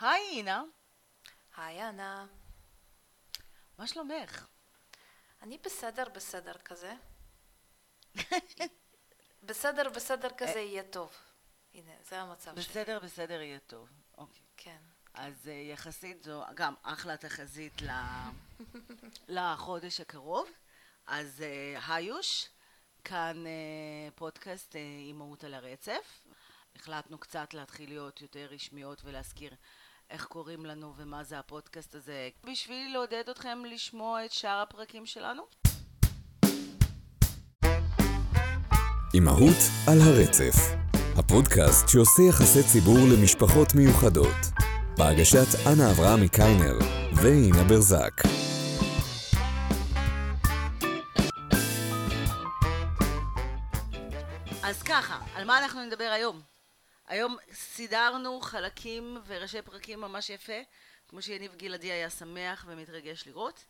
היי אינה, היי אנה. מה שלומך? אני בסדר בסדר כזה. בסדר בסדר כזה יהיה טוב. הנה, זה המצב שלי. בסדר, בסדר יהיה טוב. אוקיי. כן. אז אה, יחסית זו גם אחלה תחזית ל- לחודש הקרוב. אז אה, היוש, כאן אה, פודקאסט אימהות על הרצף. החלטנו קצת להתחיל להיות יותר רשמיות ולהזכיר איך קוראים לנו ומה זה הפודקאסט הזה, בשביל לעודד אתכם לשמוע את שאר הפרקים שלנו. אמהות על הרצף, הפודקאסט שעושה יחסי ציבור למשפחות מיוחדות, בהגשת אנה אברהמי קיינר ואינה ברזק. אז ככה, על מה אנחנו נדבר היום? היום סידרנו חלקים וראשי פרקים ממש יפה, כמו שיניב גלעדי היה שמח ומתרגש לראות.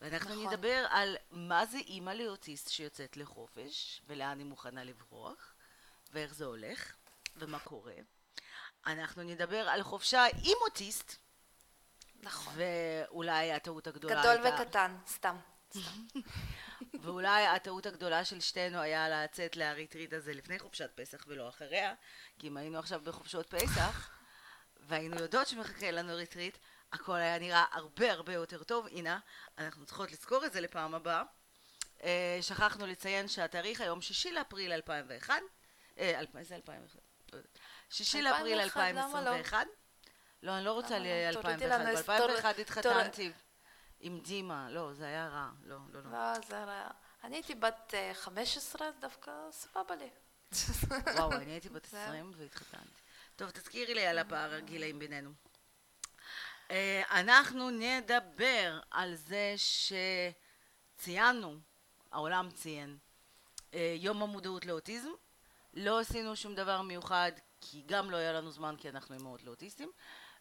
ואנחנו נכון. נדבר על מה זה אימא לאוטיסט שיוצאת לחופש, ולאן היא מוכנה לברוח, ואיך זה הולך, ומה קורה. אנחנו נדבר על חופשה עם אוטיסט, נכון. ואולי הטעות הגדולה גדול הייתה... וקטן, סתם. ואולי הטעות הגדולה של שתינו היה לצאת ל retreat הזה לפני חופשת פסח ולא אחריה, כי אם היינו עכשיו בחופשות פסח, והיינו יודעות שמחכה לנו retreat, הכל היה נראה הרבה הרבה יותר טוב. הנה, אנחנו צריכות לזכור את זה לפעם הבאה. אה, שכחנו לציין שהתאריך היום שישי לאפריל 2001, אה, אלפ- איזה 2001? לא יודעת. שישי לאפריל 2001, למה לא? 2021. לא, אני לא רוצה למה לא? תורידי ל-2001. לנו איזה תור- ב-2001 תור- התחתנתי עם דימה, לא, זה היה רע, לא, לא, לא. לא, זה רע. אני הייתי בת אה, 15, דווקא סבבה לי. וואו, אני הייתי בת זהו. 20 והתחתנתי. טוב, תזכירי לי על הפער הגילאים בינינו. אה, אנחנו נדבר על זה שציינו, העולם ציין, אה, יום המודעות לאוטיזם. לא עשינו שום דבר מיוחד, כי גם לא היה לנו זמן, כי אנחנו אימהות לאוטיסטים,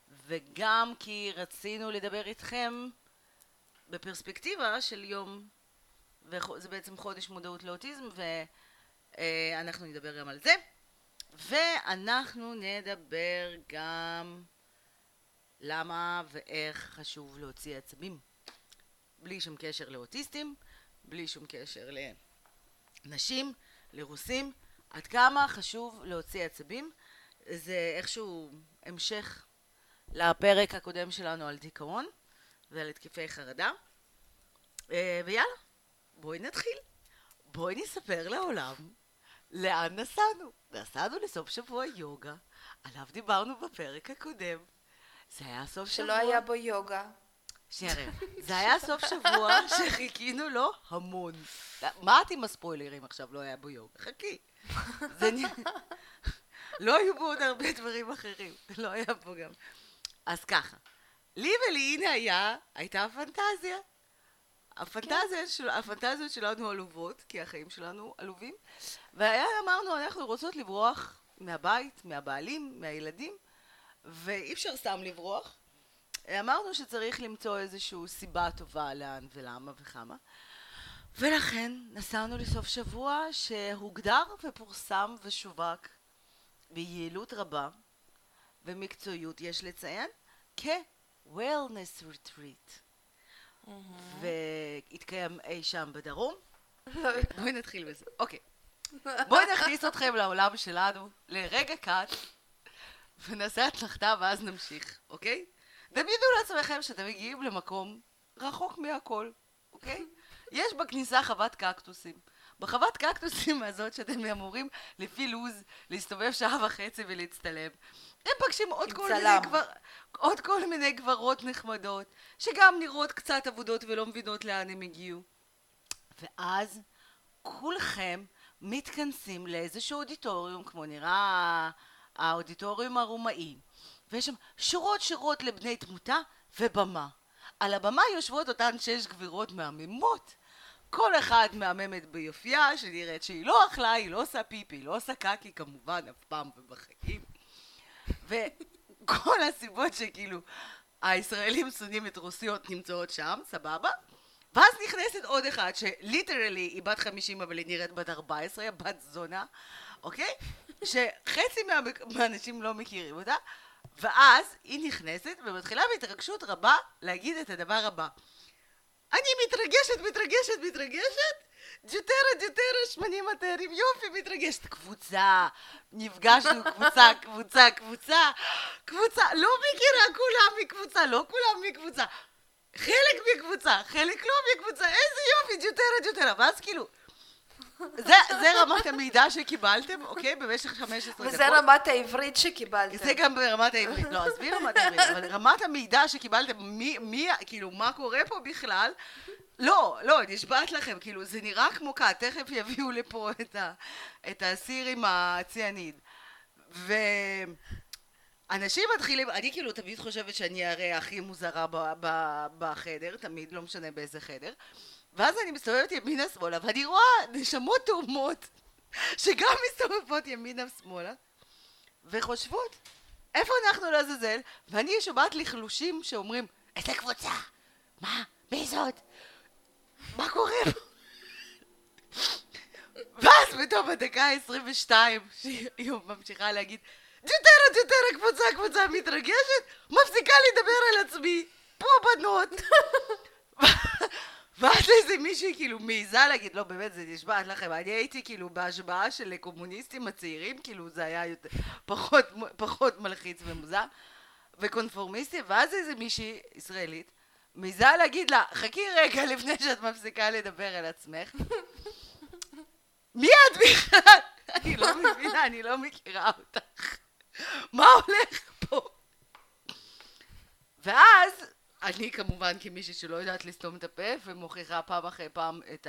וגם כי רצינו לדבר איתכם בפרספקטיבה של יום, וזה בעצם חודש מודעות לאוטיזם, ואנחנו נדבר גם על זה. ואנחנו נדבר גם למה ואיך חשוב להוציא עצבים. בלי שום קשר לאוטיסטים, בלי שום קשר לנשים, לרוסים. עד כמה חשוב להוציא עצבים. זה איכשהו המשך לפרק הקודם שלנו על דיכאון ועל התקפי חרדה. אה, ויאללה, בואי נתחיל. בואי נספר לעולם לאן נסענו. נסענו לסוף שבוע יוגה, עליו דיברנו בפרק הקודם. זה היה סוף שבוע... שלא היה בו יוגה. שנייה רגע, זה היה סוף שבוע שחיכינו לו המון. מה את עם הספוילרים עכשיו? לא היה בו יוגה. חכי. לא היו בו עוד הרבה דברים אחרים. לא היה בו גם. אז ככה, לי ולאינה היה, הייתה פנטזיה. הפנטזיה של, הפנטזיות שלנו עלובות, כי החיים שלנו עלובים. והיה, אמרנו, אנחנו רוצות לברוח מהבית, מהבעלים, מהילדים, ואי אפשר סתם לברוח. אמרנו שצריך למצוא איזושהי סיבה טובה לאן ולמה וכמה. ולכן נסענו לסוף שבוע שהוגדר ופורסם ושווק ביעילות רבה ומקצועיות, יש לציין, כ-Wellness Retreat. והתקיים אי שם בדרום. בואי נתחיל בזה. אוקיי. בואי נכניס אתכם לעולם שלנו לרגע קט ונעשה הצלחתה ואז נמשיך, אוקיי? דמיינו לעצמכם שאתם מגיעים למקום רחוק מהכל, אוקיי? יש בכניסה חוות קקטוסים. בחוות קקטוסים הזאת שאתם אמורים לפי לוז להסתובב שעה וחצי ולהצטלם. הם פגשים עוד כל, צלם. מיני גבר, עוד כל מיני גברות נחמדות, שגם נראות קצת אבודות ולא מבינות לאן הם הגיעו. ואז כולכם מתכנסים לאיזשהו אודיטוריום, כמו נראה האודיטוריום הרומאי, ויש שם שורות שורות לבני תמותה ובמה. על הבמה יושבות אותן שש גבירות מהממות. כל אחת מהממת ביופייה, שנראית שהיא לא אכלה, היא לא עושה פיפי, היא לא עושה קקי כמובן, אף פעם ובחיים. וכל הסיבות שכאילו הישראלים שונאים את רוסיות נמצאות שם, סבבה? ואז נכנסת עוד אחת שליטרלי היא בת 50 אבל היא נראית בת 14, בת זונה, אוקיי? שחצי מה, מהאנשים לא מכירים אותה, ואז היא נכנסת ומתחילה בהתרגשות רבה להגיד את הדבר הבא. אני מתרגשת, מתרגשת, מתרגשת, ג'וטרה, ג'וטרה, שמנים מטרים, יופי, מתרגשת. קבוצה, נפגשנו, קבוצה, קבוצה, קבוצה, קבוצה, לא מכירה כולם מקבוצה, לא כולם מקבוצה. חלק מקבוצה, חלק לא מקבוצה, איזה יופי, ג'וטרה, ג'וטרה. ואז כאילו... זה, זה רמת המידע שקיבלתם, אוקיי? במשך 15 דקות. וזה רמת העברית שקיבלתם. זה גם ברמת העברית, לא, עזבי רמת העברית, אבל רמת המידע שקיבלתם, מי, מי, כאילו, מה קורה פה בכלל, לא, לא, נשבעת לכם, כאילו, זה נראה כמו כת, תכף יביאו לפה את, ה, את הסיר עם הציאניד. ואנשים מתחילים, אני כאילו תמיד חושבת שאני הרי הכי מוזרה ב, ב, בחדר, תמיד, לא משנה באיזה חדר. ואז אני מסתובבת ימינה שמאלה, ואני רואה נשמות תאומות שגם מסתובבות ימינה שמאלה, וחושבות, איפה אנחנו לעזאזל? ואני שומעת לחלושים שאומרים, איזה קבוצה? מה? מי זאת? מה קורה פה? ואז בתום הדקה ה-22, שהיא ממשיכה להגיד, ג'וטרה, ג'וטרה, קבוצה, קבוצה, מתרגשת, מפסיקה לדבר על עצמי, פה בנות. ואז איזה מישהי כאילו מעיזה להגיד, לא באמת זה נשבעת לכם, אני הייתי כאילו בהשבעה של קומוניסטים הצעירים, כאילו זה היה יותר, פחות, פחות מלחיץ ומוזר, וקונפורמיסטי, ואז איזה מישהי ישראלית מעיזה להגיד לה, חכי רגע לפני שאת מפסיקה לדבר על עצמך. מי את בכלל? אני לא מבינה, אני לא מכירה אותך. מה הולך פה? ואז אני כמובן כמישהי שלא יודעת לסתום את הפה ומוכיחה פעם אחרי פעם את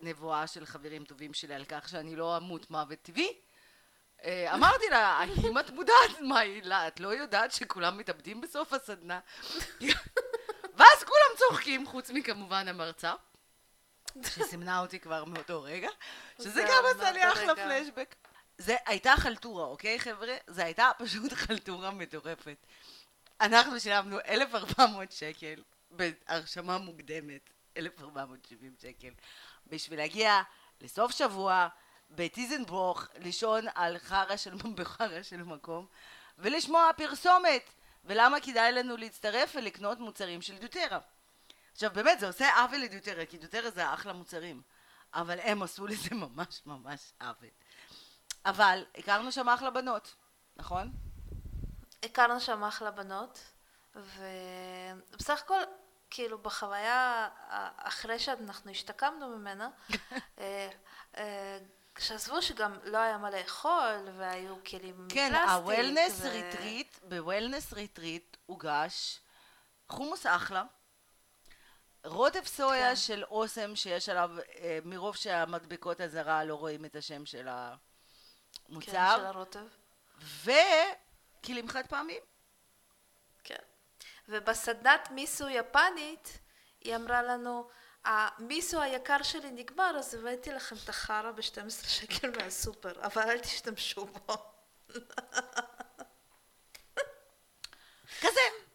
הנבואה של חברים טובים שלי על כך שאני לא אמות מוות טבעי אמרתי לה, האם את מודעת מה היא, לה, את לא יודעת שכולם מתאבדים בסוף הסדנה? צוחקים, חוץ מכמובן המרצה, שסימנה אותי כבר מאותו רגע, שזה גם עשה לי אחלה פלשבק. זה הייתה חלטורה, אוקיי חבר'ה? זה הייתה פשוט חלטורה מטורפת. אנחנו שילמנו 1,400 שקל בהרשמה מוקדמת, 1,470 שקל, בשביל להגיע לסוף שבוע בטיזנבוך, לישון על חרא של, בחרא של מקום, ולשמוע פרסומת, ולמה כדאי לנו להצטרף ולקנות מוצרים של דוטרה. עכשיו באמת זה עושה עוול לדוטרה, כי דוטרה זה אחלה מוצרים, אבל הם עשו לזה ממש ממש עוול. אבל הכרנו שם אחלה בנות, נכון? הכרנו שם אחלה בנות, ובסך הכל, כאילו בחוויה אחרי שאנחנו השתקמנו ממנה, אה, אה, כשעזבו שגם לא היה מה לאכול והיו כלים כן, מפלסטיק. כן, ה wellness ו... retreat, ב wellness retreat הוגש חומוס אחלה, רוטב סויה כן. של אוסם שיש עליו, אה, מרוב שהמדבקות אזהרה לא רואים את השם של המוצר. כן, של הרוטב. ו... כלים חד פעמים. כן. ובסדנת מיסו יפנית, היא אמרה לנו, המיסו היקר שלי נגמר, אז הבאתי לכם את החרא ב-12 שקל מהסופר, אבל אל תשתמשו בו. כזה.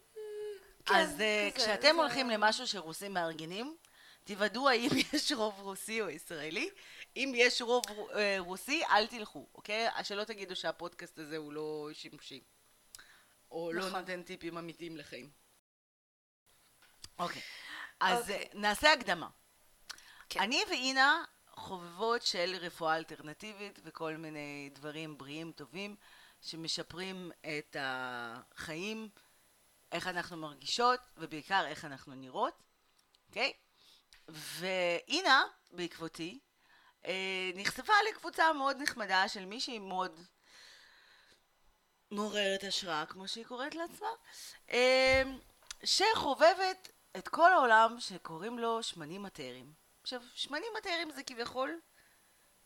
כן, אז כזה, כשאתם זה... הולכים למשהו שרוסים מארגנים, תוודאו האם יש רוב רוסי או ישראלי. אם יש רוב אה, רוסי, אל תלכו, אוקיי? שלא תגידו שהפודקאסט הזה הוא לא שימושי. או לא נכון. לא נותן טיפים אמיתיים לחיים. אוקיי, אז אוקיי. נעשה הקדמה. כן. אני ואינה חובבות של רפואה אלטרנטיבית וכל מיני דברים בריאים טובים שמשפרים את החיים, איך אנחנו מרגישות ובעיקר איך אנחנו נראות, אוקיי? ואינה בעקבותי אה, נחשפה לקבוצה מאוד נחמדה של מישהי מאוד מעוררת השראה, כמו שהיא קוראת לעצמה, אמ, שחובבת את כל העולם שקוראים לו שמנים אתריים. עכשיו, שמנים אתריים זה כביכול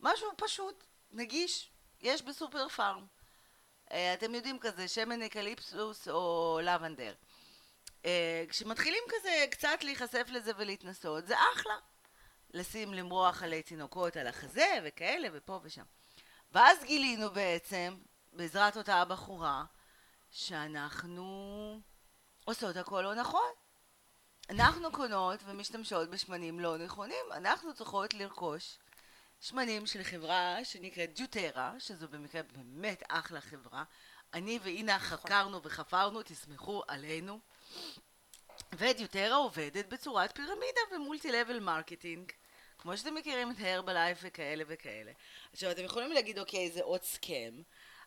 משהו פשוט, נגיש, יש בסופר פארם. אה, אתם יודעים כזה, שמן אקליפטוס או לבנדר. אה, כשמתחילים כזה קצת להיחשף לזה ולהתנסות, זה אחלה. לשים למרוח עלי תינוקות על החזה וכאלה ופה ושם. ואז גילינו בעצם בעזרת אותה הבחורה, שאנחנו עושות הכל לא נכון. אנחנו קונות ומשתמשות בשמנים לא נכונים, אנחנו צריכות לרכוש שמנים של חברה שנקראת ג'וטרה, שזו במקרה באמת אחלה חברה. אני ואינה חקרנו וחפרנו, תסמכו עלינו. ו doTERRA עובדת בצורת פירמידה ו multi level marketing. כמו שאתם מכירים את הרבלייף וכאלה וכאלה. עכשיו, אתם יכולים להגיד, אוקיי, זה עוד scam.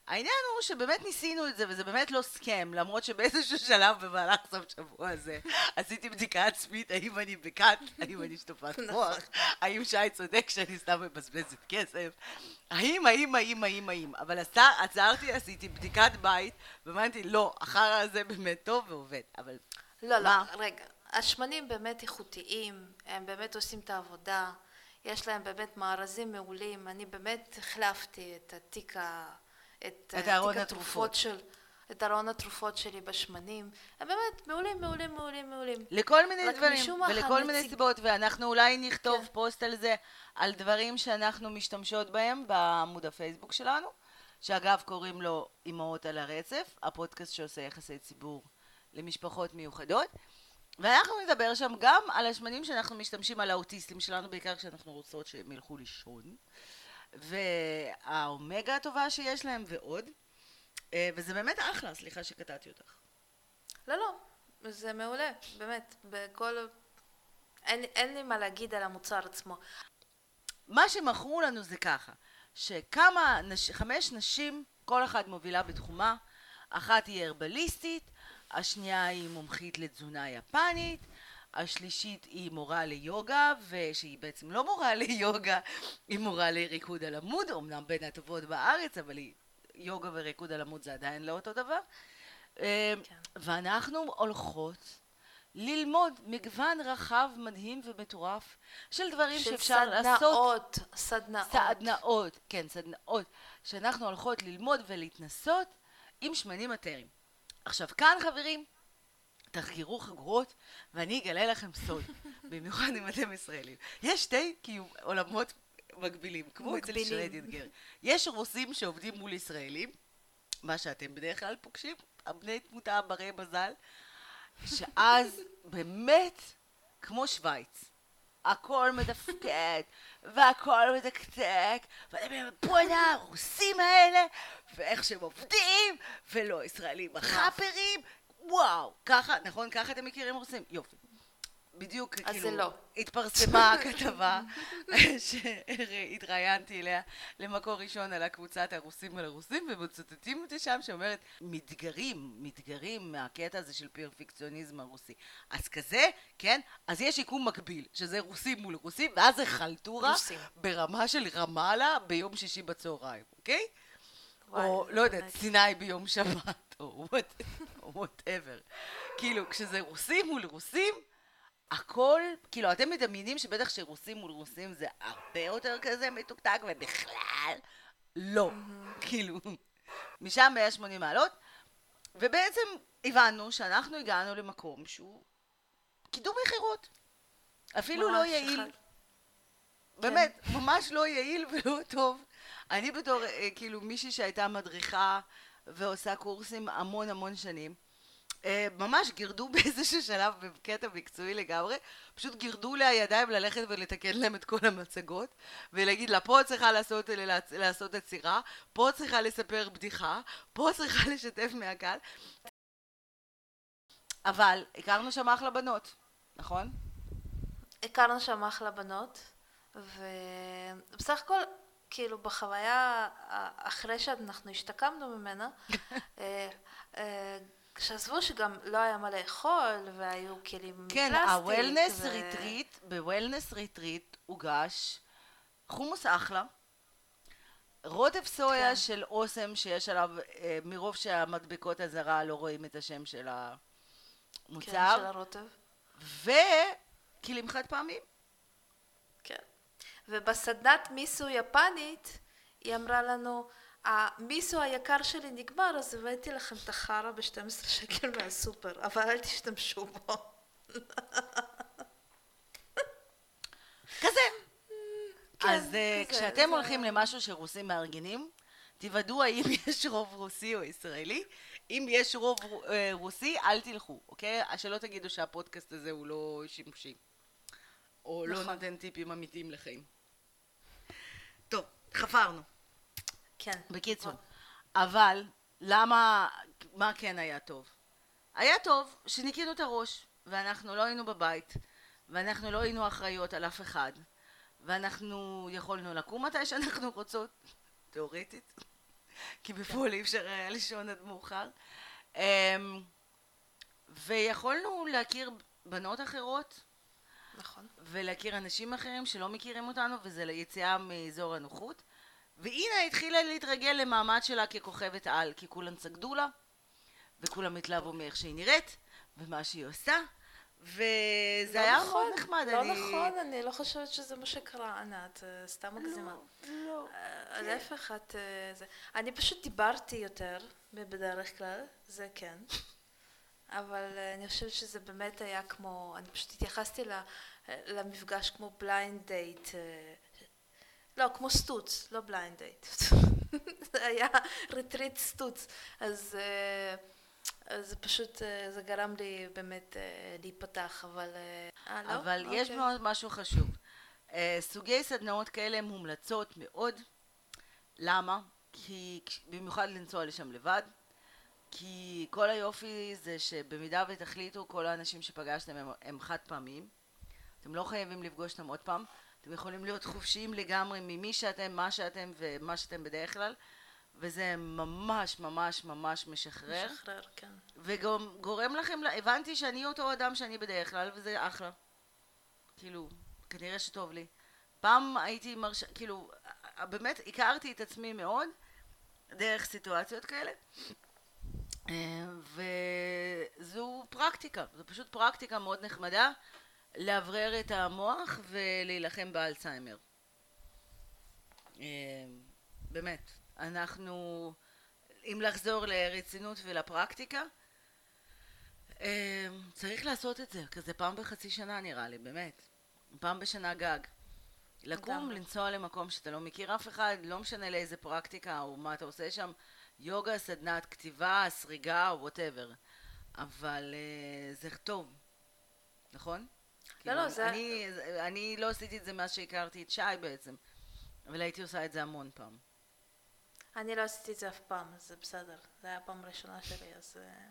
העניין הוא שבאמת ניסינו את זה, וזה באמת לא scam, למרות שבאיזשהו שלב במהלך סוף שבוע הזה עשיתי בדיקה עצמית, האם אני בכת, האם אני שטופת מוח, האם שי צודק שאני סתם מבזבזת כסף, האם, האם, האם, האם, האם, אבל עצרתי, עשיתי בדיקת בית, ואמרתי, לא, החרא הזה באמת טוב ועובד, אבל... לא, לא? רגע. השמנים באמת איכותיים, הם באמת עושים את העבודה, יש להם באמת מארזים מעולים, אני באמת החלפתי את התיק ה... את, את אה, ארון תיק התרופות. של... את ארון התרופות שלי בשמנים, הם באמת מעולים, מעולים, מעולים, מעולים. לכל מיני דברים, ולכל מיני הנציג- סיבות, ואנחנו אולי נכתוב כן. פוסט על זה, על דברים שאנחנו משתמשות בהם בעמוד הפייסבוק שלנו, שאגב קוראים לו אמהות על הרצף, הפודקאסט שעושה יחסי ציבור למשפחות מיוחדות, ואנחנו נדבר שם גם על השמנים שאנחנו משתמשים על האוטיסטים שלנו, בעיקר כשאנחנו רוצות שהם ילכו לישון, והאומגה הטובה שיש להם ועוד, אה, וזה באמת אחלה, סליחה שקטעתי אותך. לא, לא, זה מעולה, באמת, בכל... אין, אין לי מה להגיד על המוצר עצמו. מה שמכרו לנו זה ככה, שכמה, נש... חמש נשים, כל אחת מובילה בתחומה, אחת היא הרבליסטית, השנייה היא מומחית לתזונה יפנית, השלישית היא מורה ליוגה, ושהיא בעצם לא מורה ליוגה, היא מורה לריקוד על עמוד, אמנם בין הטובות בארץ, אבל היא... יוגה וריקוד על עמוד זה עדיין לא אותו דבר. אה, כן. ואנחנו הולכות ללמוד מגוון רחב, מדהים ומטורף של דברים של שאפשר לעשות סדנאות, סדנאות. סדנאות, כן, סדנאות, שאנחנו הולכות ללמוד ולהתנסות עם שמנים מטריים. עכשיו כאן חברים, תחקרו חגורות ואני אגלה לכם סוד, במיוחד אם אתם ישראלים. יש שתי כאילו עולמות מקבילים, כמו אצל מקבילים. שרד אתגר. יש רוסים שעובדים מול ישראלים, מה שאתם בדרך כלל פוגשים, הבני תמותה ברי מזל, שאז באמת כמו שווייץ. הכל מתפקד, והכל מתקתק, ואתם אומרים, בואנה, הרוסים האלה, ואיך שהם עובדים, ולא ישראלים החאפרים, וואו, ככה, נכון? ככה אתם מכירים רוסים? יופי. בדיוק, אז כאילו, זה לא. התפרסמה הכתבה שהתראיינתי אליה למקור ראשון על הקבוצת הרוסים על הרוסים, ומצטטים אותי שם שאומרת, מתגרים, מתגרים מהקטע הזה של פרפקציוניזם הרוסי. אז כזה, כן, אז יש יקום מקביל, שזה רוסים מול רוסים, ואז זה חלטורה רוסים. ברמה של רמאללה ביום שישי בצהריים, אוקיי? וואי, או לא יודעת. סיני ביום שבת, או וואטאבר. כאילו, כשזה רוסים מול רוסים, הכל, כאילו, אתם מדמיינים שבטח שרוסים מול רוסים זה הרבה יותר כזה מתוקתק, ובכלל, לא. כאילו, משם 180 מעלות, ובעצם הבנו שאנחנו הגענו למקום שהוא קידום מכירות. אפילו לא יעיל. באמת, ממש לא יעיל ולא טוב. אני בתור, אה, כאילו, מישהי שהייתה מדריכה ועושה קורסים המון המון שנים, אה, ממש גירדו באיזשהו שלב, בקטע מקצועי לגמרי, פשוט גירדו לי הידיים ללכת ולתקן להם את כל המצגות, ולהגיד לה, פה צריכה לעשות, לעשות עצירה, פה צריכה לספר בדיחה, פה צריכה לשתף מהקהל. אבל הכרנו שם אחלה בנות, נכון? הכרנו שם אחלה בנות, ובסך הכל, כאילו, בחוויה, ה- אחרי שאנחנו השתקמנו ממנה, אה, אה, כשעזבו שגם לא היה מה לאכול, והיו כלים כן, מפלסטיק, ה wellness ו- retreat, ב wellness retreat הוגש חומוס אחלה, רוטב סויה כן. של אוסם שיש עליו, אה, מרוב שהמדבקות אזהרה לא רואים את השם של כן, של המוצר, הרוטב. וכלים חד פעמיים. כן. ובסדנת מיסו יפנית, היא אמרה לנו, המיסו היקר שלי נגמר, אז הבאתי לכם את החרא ב-12 שקל מהסופר, אבל אל תשתמשו בו. כזה. כן, אז אה, כזה, כשאתם זה- הולכים למשהו שרוסים מארגנים, תוודאו האם יש רוב רוסי או ישראלי. אם יש רוב אה, רוסי, אל תלכו, אוקיי? שלא תגידו שהפודקאסט הזה הוא לא שימושי. או לא נכון. נותן טיפים אמיתיים לחיים. טוב, חפרנו. כן. בקיצור, אבל למה, מה כן היה טוב? היה טוב שניקינו את הראש, ואנחנו לא היינו בבית, ואנחנו לא היינו אחראיות על אף אחד, ואנחנו יכולנו לקום מתי שאנחנו רוצות, תיאורטית, כי בפועל אי אפשר היה לישון עד מאוחר, אמ, ויכולנו להכיר בנות אחרות, נכון. ולהכיר אנשים אחרים שלא מכירים אותנו, וזה ליציאה מאזור הנוחות. והנה התחילה להתרגל למעמד שלה ככוכבת על, כי כולם סגדו לה, וכולם התלהבו מאיך שהיא נראית, ומה שהיא עושה, וזה לא היה נכון, מאוד נחמד. לא אני... נכון, אני לא חושבת שזה מה שקרה, ענת, אה, סתם מגזימה. לא, לא. אה, להפך, את... אה, זה- אני פשוט דיברתי יותר מבדרך כלל, זה כן. אבל אה, אני חושבת שזה באמת היה כמו, אני פשוט התייחסתי ל- למפגש כמו blind date. לא, כמו סטוץ, לא blind date. זה היה retreat סטוץ. אז אה, זה פשוט, אה, זה גרם לי באמת אה, להיפתח, אבל... אה, אה, לא? אבל יש אוקיי. מאוד משהו חשוב. אה, סוגי סדנאות כאלה הן מומלצות מאוד. למה? כי במיוחד לנסוע לשם לבד. כי כל היופי זה שבמידה ותחליטו, כל האנשים שפגשתם הם, הם חד פעמיים. אתם לא חייבים לפגוש אותם עוד פעם. אתם יכולים להיות חופשיים לגמרי ממי שאתם, מה שאתם ומה שאתם בדרך כלל. וזה ממש ממש ממש משחרר. משחרר, כן. וגם גורם לכם, הבנתי שאני אותו אדם שאני בדרך כלל, וזה אחלה. כאילו, כנראה שטוב לי. פעם הייתי מרשה, כאילו, באמת הכרתי את עצמי מאוד דרך סיטואציות כאלה. אה, וזו פרקטיקה, זו פשוט פרקטיקה מאוד נחמדה לאוורר את המוח ולהילחם באלצהיימר. אה, באמת, אנחנו, אם לחזור לרצינות ולפרקטיקה, אה, צריך לעשות את זה, כזה פעם בחצי שנה נראה לי, באמת. פעם בשנה גג. לקום. לנסוע למקום שאתה לא מכיר אף אחד, לא משנה לאיזה פרקטיקה או מה אתה עושה שם, יוגה, סדנת כתיבה, סריגה וואטאבר. אבל אה, זה טוב, נכון? לא, לא, זה- אני, אני לא עשיתי את זה מאז שהכרתי את שי בעצם, אבל הייתי עושה את זה המון פעם. אני לא עשיתי את זה אף פעם, אז זה בסדר. זה היה הפעם הראשונה שלי, אז... אה,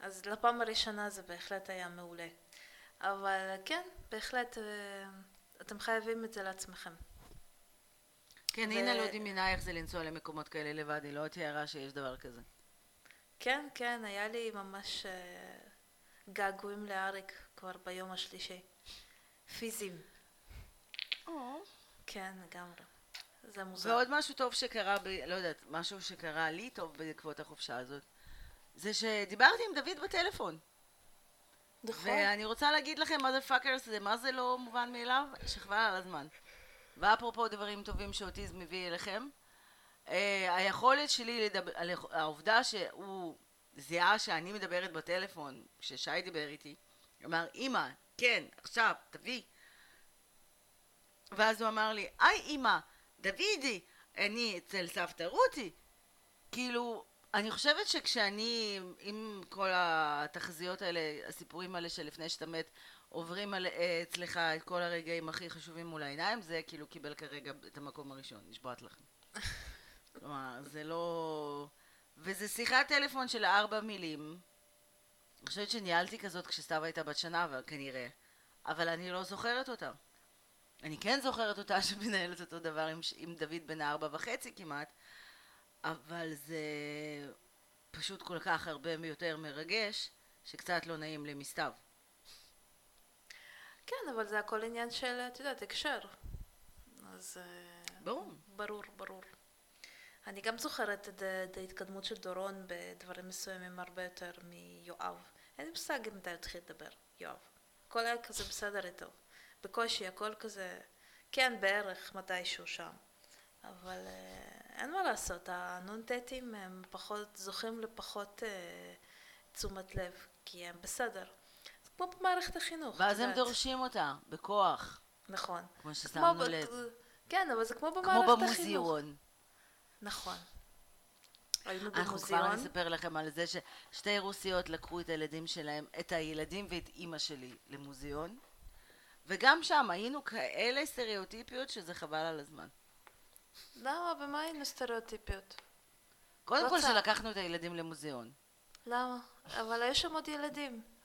אז לפעם הראשונה זה בהחלט היה מעולה. אבל כן, בהחלט, אה, אתם חייבים את זה לעצמכם. כן, ו- הנה לא דמיינה איך זה לנסוע למקומות כאלה לבד, היא לא תיארה שיש דבר כזה. כן, כן, היה לי ממש אה, געגועים לאריק כבר ביום השלישי. פיזיים. כן, לגמרי. זה מוזר. ועוד משהו טוב שקרה, ב... לא יודעת, משהו שקרה לי טוב בעקבות החופשה הזאת, זה שדיברתי עם דוד בטלפון. נכון. ואני רוצה להגיד לכם, מה זה fuckers, זה מה זה לא מובן מאליו, שחבל על הזמן. ואפרופו דברים טובים שאוטיזם מביא אליכם, אה, היכולת שלי לדבר, העובדה שהוא זיהה שאני מדברת בטלפון, כששי דיבר איתי, אמר, אמא, כן, עכשיו, תביא. ואז הוא אמר לי, היי אמא, דוידי, אני אצל סבתא רותי. כאילו, אני חושבת שכשאני, עם כל התחזיות האלה, הסיפורים האלה שלפני שאתה מת, עוברים על, אה, אצלך את כל הרגעים הכי חשובים מול העיניים, זה כאילו קיבל כרגע את המקום הראשון, נשבעת לכם. כלומר, זה לא... וזה שיחת טלפון של ארבע מילים. אני חושבת שניהלתי כזאת כשסתיו הייתה בת שנה, אבל כנראה. אבל אני לא זוכרת אותה. אני כן זוכרת אותה שמנהלת אותו דבר עם, עם דוד בן הארבע וחצי כמעט, אבל זה פשוט כל כך הרבה יותר מרגש, שקצת לא נעים לי מסתיו. כן, אבל זה הכל עניין של, את יודעת, הקשר. אז... אה, ברור. ברור, ברור. אני גם זוכרת את, ההתקדמות של דורון בדברים מסוימים הרבה יותר מיואב. אין לי מושג אם אתה התחיל לדבר, יואב. הכל היה כזה בסדר איתו. בקושי, הכל כזה, כן, בערך מתישהו שם. אבל אה, אין מה לעשות, הנ"טים הם פחות, זוכים לפחות אה, תשומת לב, כי הם בסדר. כמו במערכת החינוך, ואז הם. דורשים אותה, בכוח, נכון. כמו כמו ששמנו לב. כן, אבל זה כמו במערכת כמו החינוך. במוזיאון. נכון. היינו אנחנו כבר במוזיאון. נספר לכם על זה ששתי רוסיות לקחו את הילדים שלהם, את הילדים ואת אימא שלי למוזיאון, וגם שם היינו כאלה סטריאוטיפיות שזה חבל על הזמן. למה? במה היינו סטריאוטיפיות? קודם כל. שלקחנו את הילדים למוזיאון. למה? אבל היו שם עוד ילדים.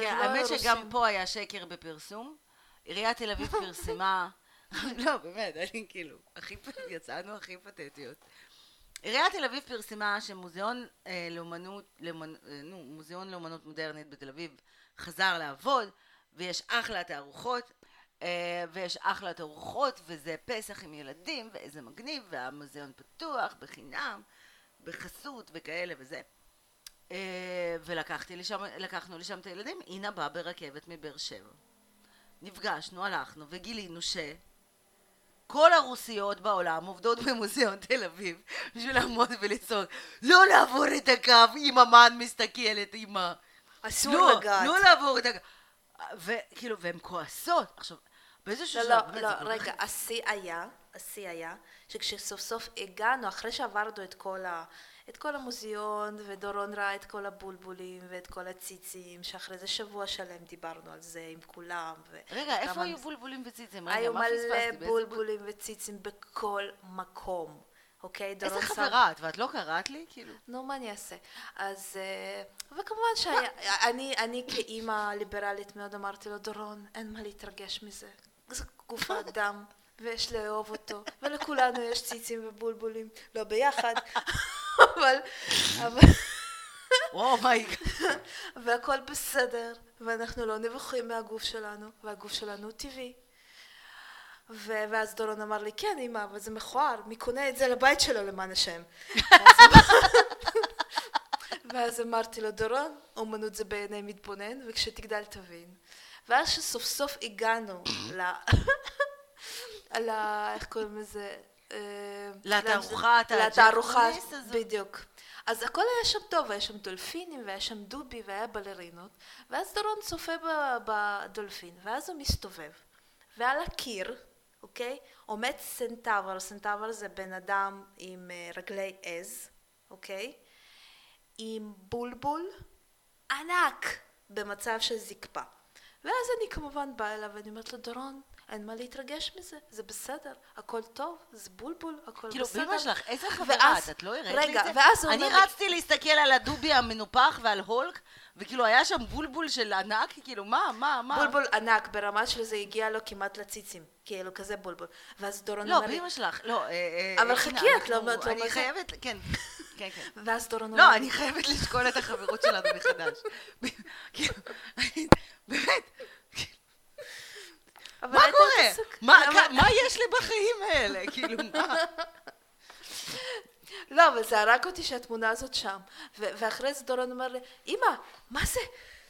כן, האמת שגם. פה היה שקר בפרסום. עיריית תל אביב פרסמה... לא, באמת, אני כאילו, הכי, יצאנו הכי פתטיות. עיריית תל אביב פרסמה שמוזיאון אה, לאומנות, לאומנ... אה, נו, מוזיאון לאומנות מודרנית בתל אביב חזר לעבוד, ויש אחלה תערוכות, אה, ויש אחלה תערוכות, וזה פסח עם ילדים, ואיזה מגניב, והמוזיאון פתוח, בחינם, בחסות וכאלה וזה. אה, ולקחתי לשם, לקחנו לשם את הילדים, אינה באה ברכבת מבאר שבע. נפגשנו, הלכנו, וגילינו ש... כל הרוסיות בעולם עובדות במוזיאון תל אביב בשביל לעמוד ולצעוק לא לעבור את הקו אם המן מסתכלת עם ה... אסור לא, לגעת. לא לעבור את הקו. וכאילו, והן כועסות. עכשיו, באיזשהו לא. לא, לא, רגע, השיא היה, השיא היה, שכשסוף סוף הגענו, אחרי שעברנו את כל, ה, את כל המוזיאון, ודורון ראה את כל הבולבולים ואת כל הציצים, שאחרי זה שבוע שלם דיברנו על זה עם כולם. ו- רגע, איפה היו בולבולים וציצים? היו מלא בולבולים וציצים בכל מקום, אוקיי? איזה דורון חברה את? ואת לא קראת לי? כאילו... נו, מה אני אעשה? אז... אה, וכמובן שאני אני כאימא ליברלית מאוד אמרתי לו, דורון, אין מה להתרגש מזה. זה גוף האדם, ויש לאהוב אותו, ולכולנו יש ציצים ובולבולים. לא ביחד, אבל... אבל... מי... והכל בסדר, ואנחנו לא נבוכים מהגוף שלנו, והגוף שלנו הוא טבעי. ו- ואז דורון אמר לי, כן אמא, אבל זה מכוער, מי קונה את זה לבית שלו למען השם? ואז אמרתי לו, דורון, אומנות זה בעיני מתבונן, וכשתגדל תבין. ואז שסוף סוף הגענו ל... ל... איך קוראים לזה? אה, הג'ק הזאת. בדיוק. אז הכל היה שם טוב, היה שם דולפינים, והיה שם דובי, והיה בלרינות, ואז דורון צופה בדולפין, ואז הוא מסתובב, ועל הקיר, אוקיי, עומד סנטבר, סנטבר זה בן אדם עם אה, רגלי עז, אוקיי, עם בולבול ענק במצב של זקפה. ואז אני כמובן באה אליו ואני אומרת לו, דורון, אין מה להתרגש מזה, זה בסדר, הכל טוב, זה בולבול, הכל כאילו, בסדר. באמא שלך, איזה חברה ואז- את? לא הראית לי רגע, את זה? ואז הוא אני אומר לי- רצתי להסתכל על הדובי המנופח ועל הולק, וכאילו היה שם בולבול של ענק, כאילו, מה, מה, מה? בולבול ענק, ברמה של זה הגיע לו כמעט לציצים, כאילו כזה בולבול. ואז דורון לא, אומר לי, באמא שלך, לא, אה, אה, אבל הנה, חכי, את לא- אנחנו- את לא אני. חייבת, כן, כן, כן. ואז דורון אומר לא, אני חייבת לשקול את החברות שלנו מחדש. כאילו, אני- באמת, אבל מה קורה? מה יש לי בחיים האלה? כאילו, מה? לא, אבל זה הרג אותי שהתמונה הזאת שם. ואחרי זה דורון אומר לי, אמא, מה זה?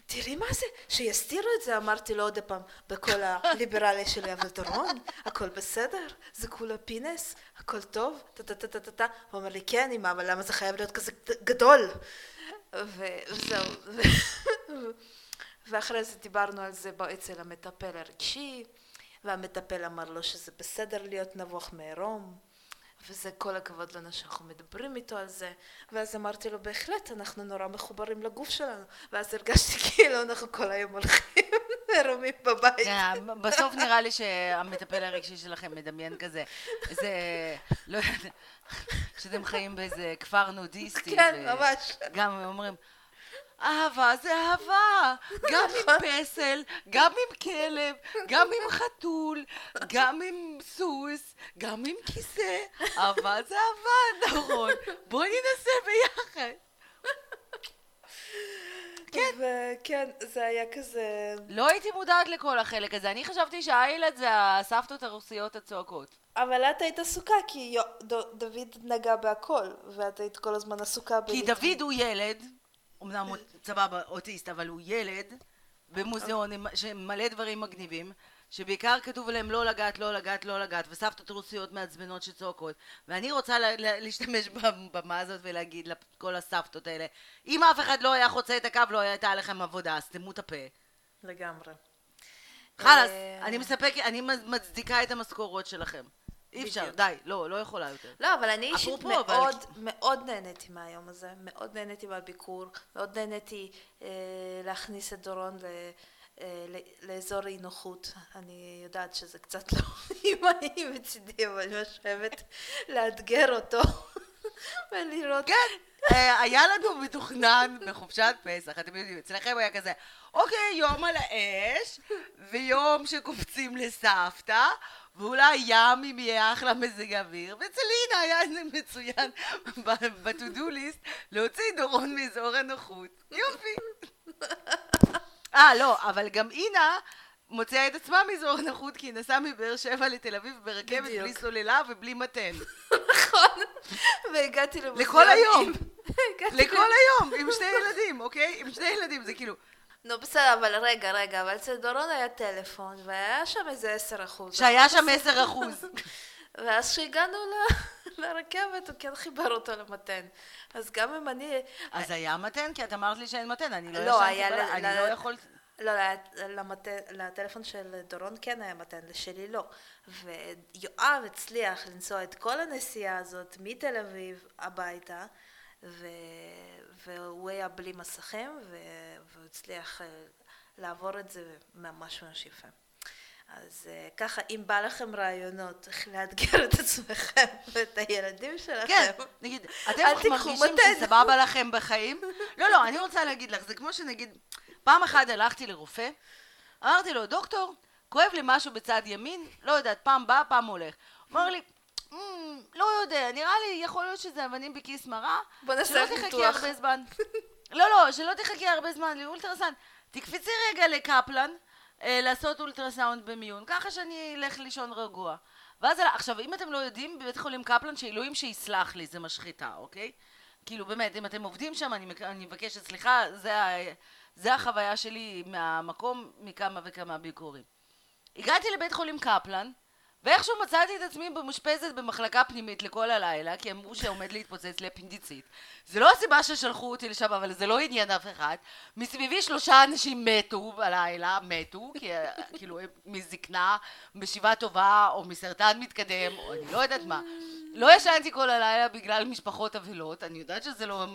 תראי מה זה, שיסתירו את זה, אמרתי לו עוד פעם, בקול הליברלי שלי, אבל דורון, הכל בסדר, זה כולה פינס, הכל טוב, טה טה טה טה טה טה, הוא אומר לי, כן אמא, אבל למה זה חייב להיות כזה גדול? וזהו. ואחרי זה דיברנו על זה אצל המטפל הרגשי, והמטפל אמר לו שזה בסדר להיות נבוך מעירום. וזה כל הכבוד לנו שאנחנו מדברים איתו על זה, ואז אמרתי לו, בהחלט, אנחנו נורא מחוברים לגוף שלנו, ואז הרגשתי כאילו אנחנו כל היום הולכים עירומים בבית. כן, בסוף נראה לי שהמטפל הרגשי שלכם מדמיין כזה, איזה, לא יודעת, שאתם חיים באיזה כפר נודיסטי. כן, ממש. גם אומרים, אהבה זה אהבה, גם עם פסל, גם עם כלב, גם עם חתול, גם עם סוס, גם עם כיסא, אהבה זה אהבה, נכון, בואי ננסה ביחד. כן. וכן, זה היה כזה... לא הייתי מודעת לכל החלק הזה, אני חשבתי שהאיילת זה הסבתות הרוסיות הצועקות. אבל את היית עסוקה, כי דוד נגע בהכל, ואת היית כל הזמן עסוקה ב... כי דוד הוא ילד, אמנם הוא סבבה אוטיסט, אבל הוא ילד במוזיאון עם- שמלא דברים מגניבים, שבעיקר כתוב עליהם לא לגעת, לא לגעת, לא לגעת, וסבתות רוסיות מעצבנות שצועקות. ואני רוצה להשתמש בבמה הזאת ולהגיד לכל הסבתות האלה, אם אף אחד לא היה חוצה את הקו, לא הייתה לכם עבודה, סתמו את הפה. לגמרי. חלאס, אה, אני מספקת, אני מצדיקה את המשכורות שלכם. אי אפשר. די, לא, לא יכולה יותר. לא, אבל אני אישית אפרופו, אבל- מאוד מאוד נהניתי מהיום הזה, מאוד נהניתי מהביקור, מאוד נהניתי אה, להכניס את דורון ל, אה, ל- לאזור אי נוחות. אני יודעת שזה קצת לא אימהי מצידי, אבל אני אוהבת לאתגר אותו. ולראות. כן, אה, היה לנו מתוכנן בחופשת פסח, אתם יודעים, אצלכם היה כזה, אוקיי, יום על האש, ויום שקופצים לסבתא, ואולי ים אם יהיה אחלה מזג אוויר, ואצל לינה היה איזה מצוין ב-to-do list להוציא דורון מאזור הנוחות. יופי. אה, לא, אבל גם אינה מוציאה את עצמה מאזור הנוחות כי היא נסעה מבאר שבע לתל אביב ברכבת בדיוק. בלי סוללה ובלי מתן. נכון. והגעתי למוזיאון. לכל היום. לכל היום, עם שני ילדים, אוקיי? עם שני ילדים, זה כאילו... נו בסדר, אבל רגע, רגע, אבל אצל דורון היה טלפון, והיה שם איזה עשר אחוז. שהיה שם עשר אחוז. ואז כשהגענו ל- לרכבת, הוא כן חיבר אותו למתן. אז גם אם אני... אז היה מתן? כי את אמרת לי שאין מתן, אני לא לא, ישנתי בלילה, אני לא יכולתי... לא, למתן- לטלפון של דורון כן היה מתן, לשלי לא. ויואב הצליח לנסוע את כל הנסיעה הזאת מתל אביב הביתה, ו... והוא היה בלי מסכים, ו... והוא הצליח אה, לעבור את זה ממש ממש יפה. אז אה, ככה, אם בא לכם רעיונות איך לאתגר את עצמכם ואת הילדים שלכם, כן, נגיד, אתם מרגישים. שסבבה לכם בחיים? לא, לא, אני רוצה להגיד לך, זה כמו שנגיד, פעם אחת הלכתי לרופא, אמרתי לו, דוקטור, כואב לי משהו בצד ימין, לא יודעת, פעם בא, פעם הולך. אמר לי, "אמ, לא יודע, נראה לי, יכול להיות שזה אבנים בכיס מרה, בוא נעשה שלא תחכי ניתוח." הרבה זמן. לא, לא, שלא תחכי הרבה זמן לאולטרסאונד. תקפצי רגע לקפלן, אה, לעשות אולטרסאונד במיון, ככה שאני אלך לישון רגוע. ואז, עכשיו, אם אתם לא יודעים, בבית חולים קפלן, שאלוהים שיסלח לי, זה משחיתה, אוקיי? כאילו, באמת, אם אתם עובדים שם, אני, אני מבקשת סליחה, זה, ה- זה החוויה שלי מהמקום, מכמה וכמה ביקורים. הגעתי לבית חולים קפלן, ואיכשהו מצאתי את עצמי מאושפזת במחלקה פנימית לכל הלילה, כי אמרו שעומד להתפוצץ לי אפנדיצית. זה לא הסיבה ששלחו אותי לשם, אבל זה לא עניין אף אחד. מסביבי שלושה אנשים מתו בלילה, מתו, כי כאילו מזקנה, משיבה טובה, או מסרטן מתקדם, או אני לא יודעת מה. לא ישנתי כל הלילה בגלל משפחות אבלות, אני יודעת שזה לא,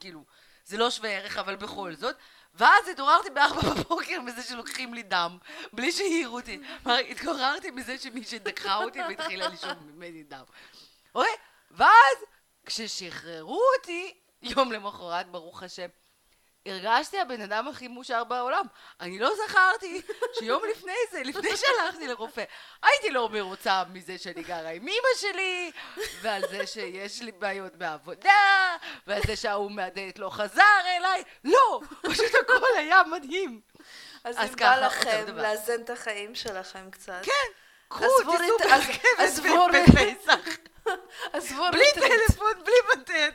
כאילו, זה לא שווה ערך, אבל בכל זאת. ואז התעוררתי בארבע בבוקר מזה שלוקחים לי דם, בלי שהעירו אותי. התעוררתי מזה שמישהי דקחה אותי והתחילה לשאוב ממני דם. אוקיי? ואז, כששחררו אותי, יום למחרת, ברוך השם, הרגשתי הבן אדם הכי מאושר בעולם. אני לא זכרתי שיום לפני זה, לפני שהלכתי לרופא, הייתי לא מרוצה מזה שאני גרה עם אמא שלי, ועל זה שיש לי בעיות בעבודה, ועל זה שההוא מהדלת לא חזר אליי. לא, פשוט הכל היה מדהים. אז אז אם בא לכם. לאזן את החיים שלכם קצת, כן, קחו, עזבו תיסעו ברכבת בפסח. בלי. טלפון, בלי מתן.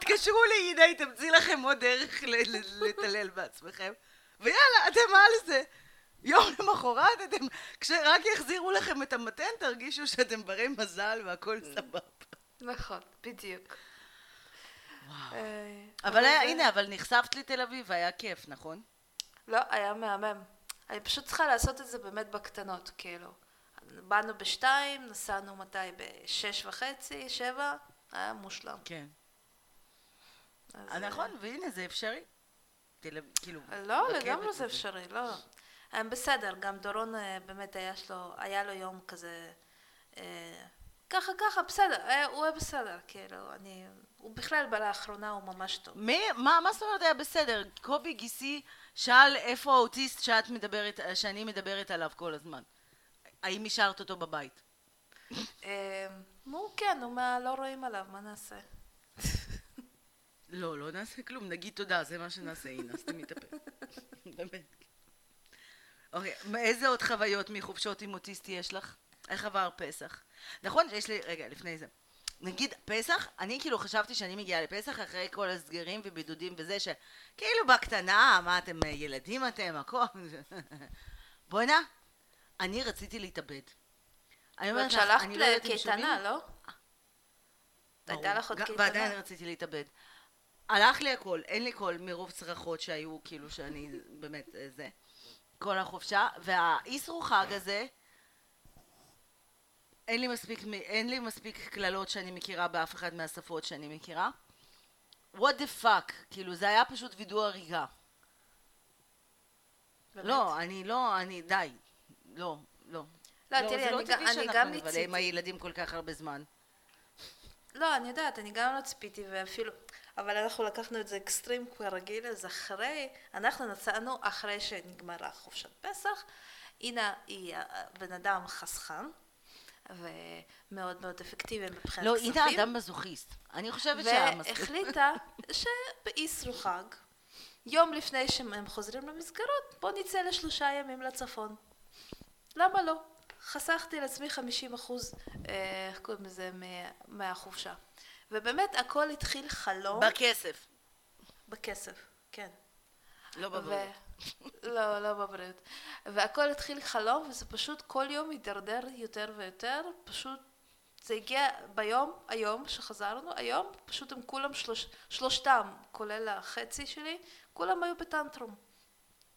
תתקשרו לאינה, היא תמציא לכם עוד דרך לטלל בעצמכם. ויאללה, אתם על זה. יום למחרת אתם, כשרק יחזירו לכם את המתן, תרגישו שאתם ברי מזל והכל סבבה. נכון, בדיוק. אה, אבל הנה, אבל נחשפת לתל אביב, היה כיף, נכון? לא, היה מהמם. אני פשוט צריכה לעשות את זה באמת בקטנות, כאילו. באנו בשתיים, נסענו מתי? בשש וחצי, שבע, היה מושלם. כן. אז, אה, נכון, והנה, זה אפשרי. כאילו... אה, לא, לגמרי זה. אפשרי, לא. הם בסדר, גם דורון אה, באמת היה שלו, היה לו יום כזה, אה, ככה ככה, בסדר, היה- הוא היה בסדר, כאילו, אני, הוא בכלל לאחרונה הוא ממש טוב. מי, מה, מה זאת אומרת היה בסדר? קובי גיסי שאל איפה האוטיסט שאת מדברת, שאני מדברת עליו כל הזמן. האם השארת אותו בבית? אה, נו, כן, הוא מה, לא רואים עליו, מה נעשה? לא, לא נעשה כלום, נגיד תודה, זה מה שנעשה, הנה, סתמי את הפה. באמת. אוקיי, איזה עוד חוויות מחופשות עם אוטיסטי יש לך? איך עבר פסח? נכון שיש לי, רגע, לפני זה. נגיד פסח, אני כאילו חשבתי שאני מגיעה לפסח אחרי כל הסגרים ובידודים וזה שכאילו בקטנה, מה אתם ילדים אתם, הכל. בואנה, אני רציתי להתאבד. אני אומרת לך, שלחת אני לא יודעת אם שומעים. לקייטנה, לא? הייתה. לך עוד קייטנה. ועדיין רציתי להתאבד. הלך לי הכל, אין לי קול מרוב צרחות שהיו, כאילו שאני באמת אה, זה. כל החופשה, והאיסרו חג הזה, אין לי מספיק, אין לי מספיק קללות שאני מכירה באף אחד מהשפות שאני מכירה. what the fuck, כאילו זה היה פשוט וידוא הריגה. באמת? לא, אני לא, אני, די. לא, לא. לא, תראי, זה לא אני גם- טבעי אני שאנחנו גם נבלה עם מיציתי. הילדים כל כך הרבה זמן. לא, אני יודעת, אני גם לא ציפיתי, ואפילו... אבל אנחנו לקחנו את זה אקסטרים כרגיל, אז אחרי, אנחנו נסענו אחרי שנגמרה חופשת פסח. אינה היא בן אדם חסכן, ומאוד מאוד אפקטיבי מבחינת לא, כספים. אינה אדם מזוכיסט. אני חושבת שהמספיק... והחליטה שבאיסרו חג, יום לפני שהם חוזרים למסגרות, בוא נצא לשלושה ימים לצפון. למה לא? חסכתי לעצמי 50 אחוז, אה, איך קוראים לזה, מה- מהחופשה. ובאמת הכל התחיל חלום. בכסף, בכסף, כן. לא בבריאות. לא, לא בבריאות. והכל התחיל חלום, וזה פשוט כל יום הידרדר יותר ויותר, פשוט זה הגיע ביום, היום שחזרנו, היום פשוט הם כולם שלוש, שלושתם, כולל החצי שלי, כולם היו בטנטרום.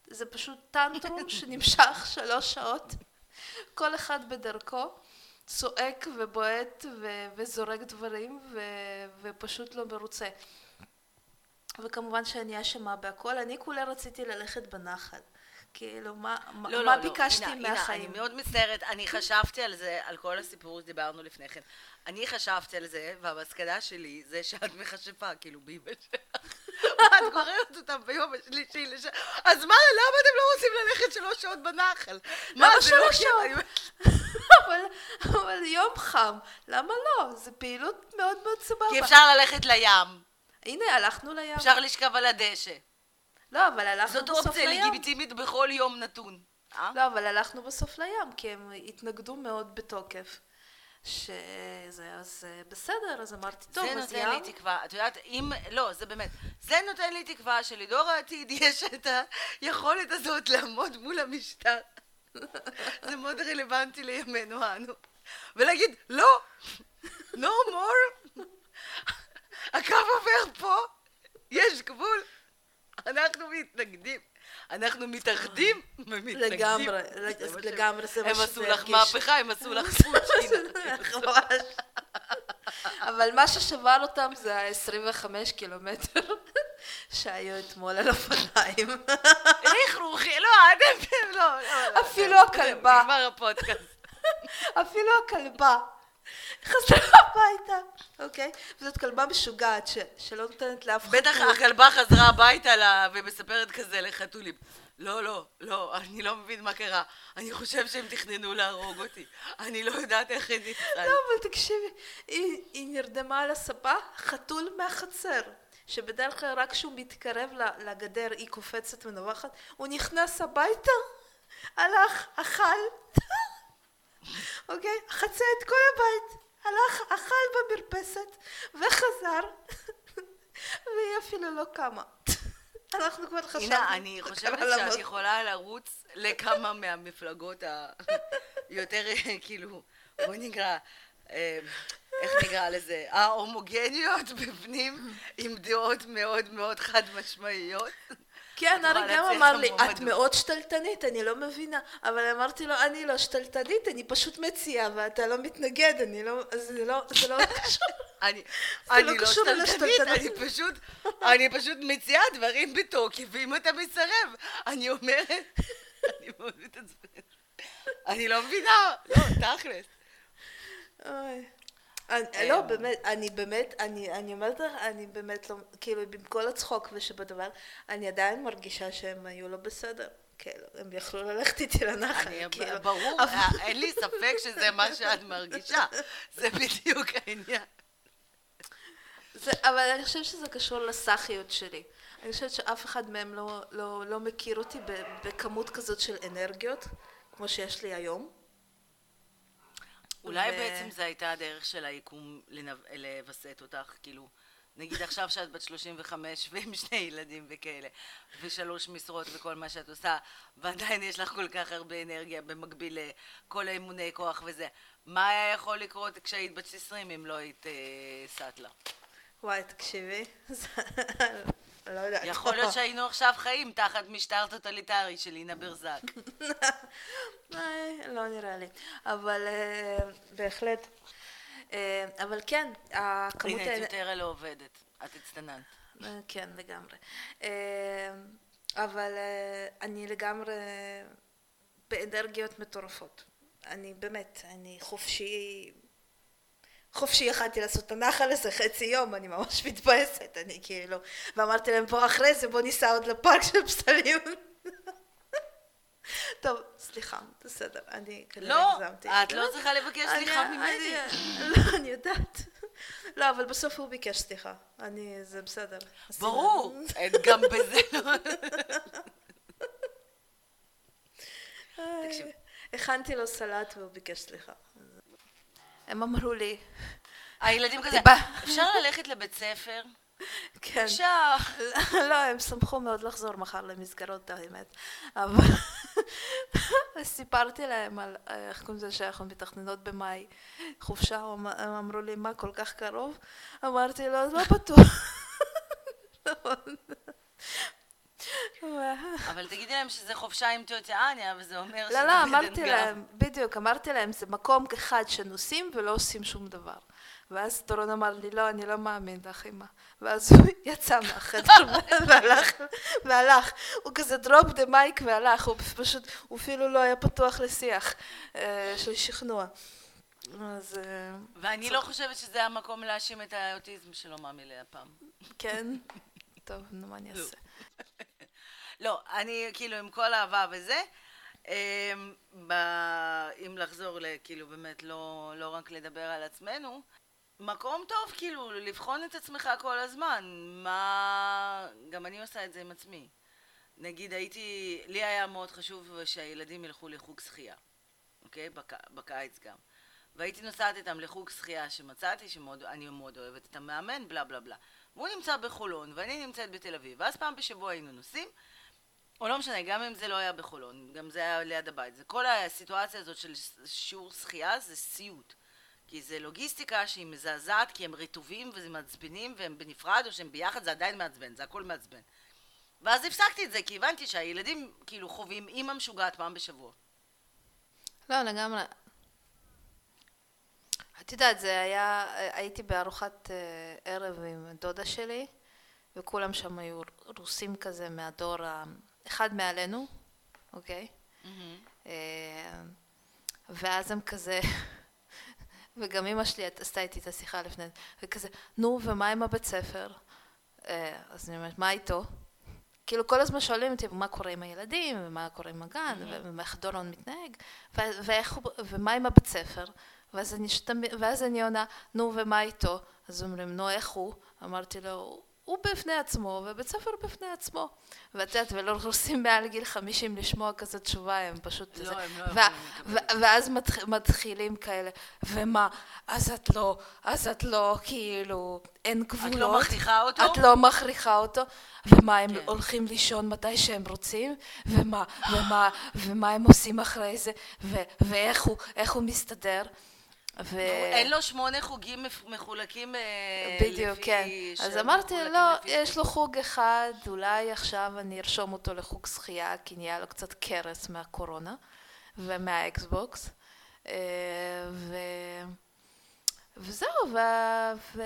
זה פשוט טנטרום שנמשך שלוש שעות, כל אחד בדרכו, צועק ובועט ו- וזורק דברים ו- ופשוט לא מרוצה. וכמובן שאני אשמה בהכל, אני כולה רציתי ללכת בנחל. כאילו, מה, לא, מה לא, ביקשתי לא. הנה, מהחיים? הנה, אני מאוד מצטערת, אני חשבתי על זה, על כל הסיפור שדיברנו לפני כן. אני חשבתי על זה, והמסקנה שלי זה שאת מכשפה, כאילו, באמא שלך. את גוררת אותם ביום השלישי לש... אז מה, למה אתם לא רוצים ללכת שלוש שעות בנחל? מה, זה לא? שעות? אבל יום חם, למה לא? זו פעילות מאוד מאוד סבבה. כי אפשר ללכת לים, הנה, הלכנו לים. אפשר לשכב על הדשא. לא, אבל הלכנו זאת בסוף אופציה לים. לגיטימית בכל יום נתון. אה? לא, אבל הלכנו בסוף לים, כי הם התנגדו מאוד בתוקף. שזה, אז אה, בסדר, אז אמרתי, טוב, זה אז נותן לי ים. תקווה, את יודעת, אם, לא, זה באמת, זה נותן לי תקווה שלדור העתיד יש את היכולת הזאת לעמוד מול המשטר. זה מאוד רלוונטי לימינו אנו. ולהגיד, לא, no more, הקו עובר פה, יש גבול, אנחנו מתנגדים. אנחנו מתאחדים ומתנגדים. לגמרי, זה מה שהם- לגמרי, זה מה הם שזה עשו לך. מהפכה, הם עשו לך. ממש. אבל מה ששבר אותם זה ה-25 קילומטר שהיו אתמול על אופניים. לכרוכי, לא, אתם, לא, לא. אפילו הכלבה. נגמר הפודקאסט. אפילו הכלבה חזרה הביתה, אוקיי? וזאת כלבה משוגעת ש- שלא נותנת לאף אחד... בטח. הכלבה חזרה הביתה לה, ומספרת כזה לחתולים. לא, לא, לא, אני לא מבין מה קרה. אני חושב שהם תכננו להרוג אותי. אני לא יודעת איך הם נפסל. לא, אבל תקשיבי, היא, היא נרדמה על הספה, חתול מהחצר. שבדרך כלל רק כשהוא מתקרב לגדר היא קופצת ונובחת, הוא נכנס הביתה, הלך, אכל, אוקיי? חצה את כל הבית, הלך, אכל במרפסת וחזר, והיא אפילו לא קמה. אנחנו כבר חשבנו. הנה, אני חושבת שאת. יכולה לרוץ לכמה מהמפלגות היותר, כאילו, בואי נקרא, אה, איך נקרא לזה? ההומוגניות בפנים, עם דעות מאוד מאוד חד משמעיות. כן, ארי גם אמר לי, את המועמדות." מאוד שתלטנית, אני לא מבינה. אבל אמרתי לו, אני לא שתלטנית, אני פשוט מציעה, ואתה לא מתנגד, אני לא, זה לא, לא קשור. אני, לא לא שתלטנית. אני פשוט, אני פשוט מציעה דברים בתוקף, ואם אתה מסרב, אני אומרת, אני מאוד מתעצבנת. אני לא מבינה, לא, תכלס. אוי. אני- לא, באמת, אני באמת, אני אני אומרת לך, אני באמת לא, כאילו, עם כל הצחוק ושבדבר, אני עדיין מרגישה שהם היו לא בסדר. כאילו, הם יכלו ללכת איתי לנחל, כאילו. ברור, אה, אין לי ספק שזה מה שאת מרגישה. זה בדיוק העניין. זה, אבל אני חושבת שזה קשור לסאחיות שלי. אני חושבת שאף אחד מהם לא, לא, לא מכיר אותי בכמות כזאת של אנרגיות, כמו שיש לי היום. אולי ו- בעצם זו הייתה הדרך של היקום לנב- לווסת אותך, כאילו, נגיד עכשיו שאת בת 35 ועם שני ילדים וכאלה, ושלוש משרות וכל מה שאת עושה, ועדיין יש לך כל כך הרבה אנרגיה במקביל לכל האימוני כוח וזה. מה היה יכול לקרות כשהיית בת 20 אם לא היית אה, סאטלה? וואי, תקשיבי, לא יודעת. יכול להיות שהיינו עכשיו חיים תחת משטר טוטליטרי של אינה ברזק. אה, לא נראה לי. אבל אה, בהחלט. אה, אבל כן, הכמות... הנה, את יותר לא עובדת. את הצטננת. כן, לגמרי. אבל אני לגמרי באנרגיות מטורפות. אני באמת, אני חופשי, חופשי יכלתי לעשות הנחל הזה חצי יום, אני ממש מתבאסת, אני כאילו, ואמרתי להם בוא אחרי זה בוא ניסע עוד לפארק של פסלים. טוב, סליחה, בסדר, אני כנראה לא, הגזמתי. את לא צריכה לבקש סליחה ממני. לא, אני יודעת. לא, אבל בסוף הוא ביקש סליחה. אני, זה בסדר. ברור, גם בזה לא... תקשיב. הכנתי לו סלט והוא ביקש סליחה. הם אמרו לי, הילדים כזה. אפשר ללכת לבית ספר? כן. אפשר. לא, הם שמחו מאוד לחזור מחר למסגרות האמת. אבל סיפרתי להם על איך קוראים לזה שאנחנו מתכננות במאי חופשה, הם הם אמרו לי מה כל כך קרוב? אמרתי לו לא בטוח. אבל תגידי להם שזה חופשה עם אניה, וזה אומר לא, לא, בדן אמרתי. להם, בדיוק, אמרתי להם, זה מקום אחד שנוסעים ולא עושים שום דבר. ואז דורון אמר לי, לא, אני לא מאמין לך, אמא. ואז הוא יצא מהחדר והלך, והלך. הוא כזה דרופ דה מייק והלך, הוא פשוט, הוא אפילו לא היה פתוח לשיח אה, של שכנוע. אז אה, ואני לא חושבת שזה המקום להאשים את האוטיזם שלו מאמי הפעם. כן, טוב, נו, מה אני אעשה? לא, אני כאילו עם כל האהבה וזה, אמ, אם לחזור ל... כאילו באמת לא, לא רק לדבר על עצמנו, מקום טוב כאילו לבחון את עצמך כל הזמן, מה... גם אני עושה את זה עם עצמי. נגיד הייתי, לי היה מאוד חשוב שהילדים ילכו לחוג שחייה, אוקיי? בק... בקיץ גם. והייתי נוסעת איתם לחוג שחייה שמצאתי, שאני מאוד אוהבת את המאמן, בלה בלה בלה. והוא נמצא בחולון, ואני נמצאת בתל אביב, ואז פעם בשבוע היינו נוסעים, או לא משנה, גם אם זה לא היה בחולון, גם זה היה ליד הבית. זה כל הסיטואציה הזאת של שיעור שחייה זה סיוט. כי זה לוגיסטיקה שהיא מזעזעת, כי הם רטובים וזה מעצבנים, והם בנפרד או שהם ביחד, זה עדיין מעצבן, זה הכל מעצבן. ואז הפסקתי את זה, כי הבנתי שהילדים כאילו חווים אימא משוגעת פעם בשבוע. לא, לגמרי. את יודעת, זה היה, הייתי בארוחת אה, ערב עם דודה שלי, וכולם שם היו רוסים כזה מהדור, ה- אחד מעלינו, אוקיי? אה, ואז הם כזה, וגם אמא שלי עשתה איתי את השיחה לפני, וכזה, נו, ומה עם הבית ספר? אה, אז אני אומרת, מה איתו? כאילו כל הזמן שואלים אותי מה קורה עם הילדים, ומה קורה עם הגן, ו- ואיך דורון מתנהג, ו- ואיך הוא, ומה עם הבית ספר, ואז אני, ואז אני עונה, נו ומה איתו? אז אומרים, נו איך הוא? אמרתי לו, הוא בפני עצמו, ובית ספר בפני עצמו. ואת יודעת, ולא רוצים מעל גיל 50 לשמוע כזו תשובה, הם פשוט... לא, זה- הם לא ו- יכולים לקבל ו- ואז מתח- מתחילים כאלה, ומה, אז את לא, אז את לא, כאילו, אין גבולות. את לא מכריחה אותו? את לא מכריחה אותו, ומה הם כן. הולכים לישון מתי שהם רוצים, ומה, ומה, ומה הם עושים אחרי זה, ו- ואיך הוא, איך הוא מסתדר. ו... אין לו שמונה חוגים מחולקים אה, בדיוק, לפי... כן. אז אמרתי, לא, לפי יש לו חוג אחד, אולי עכשיו אני ארשום אותו לחוג שחייה, כי נהיה לו קצת קרס מהקורונה ומהאקסבוקס. אה, ו... וזהו, ו... ו...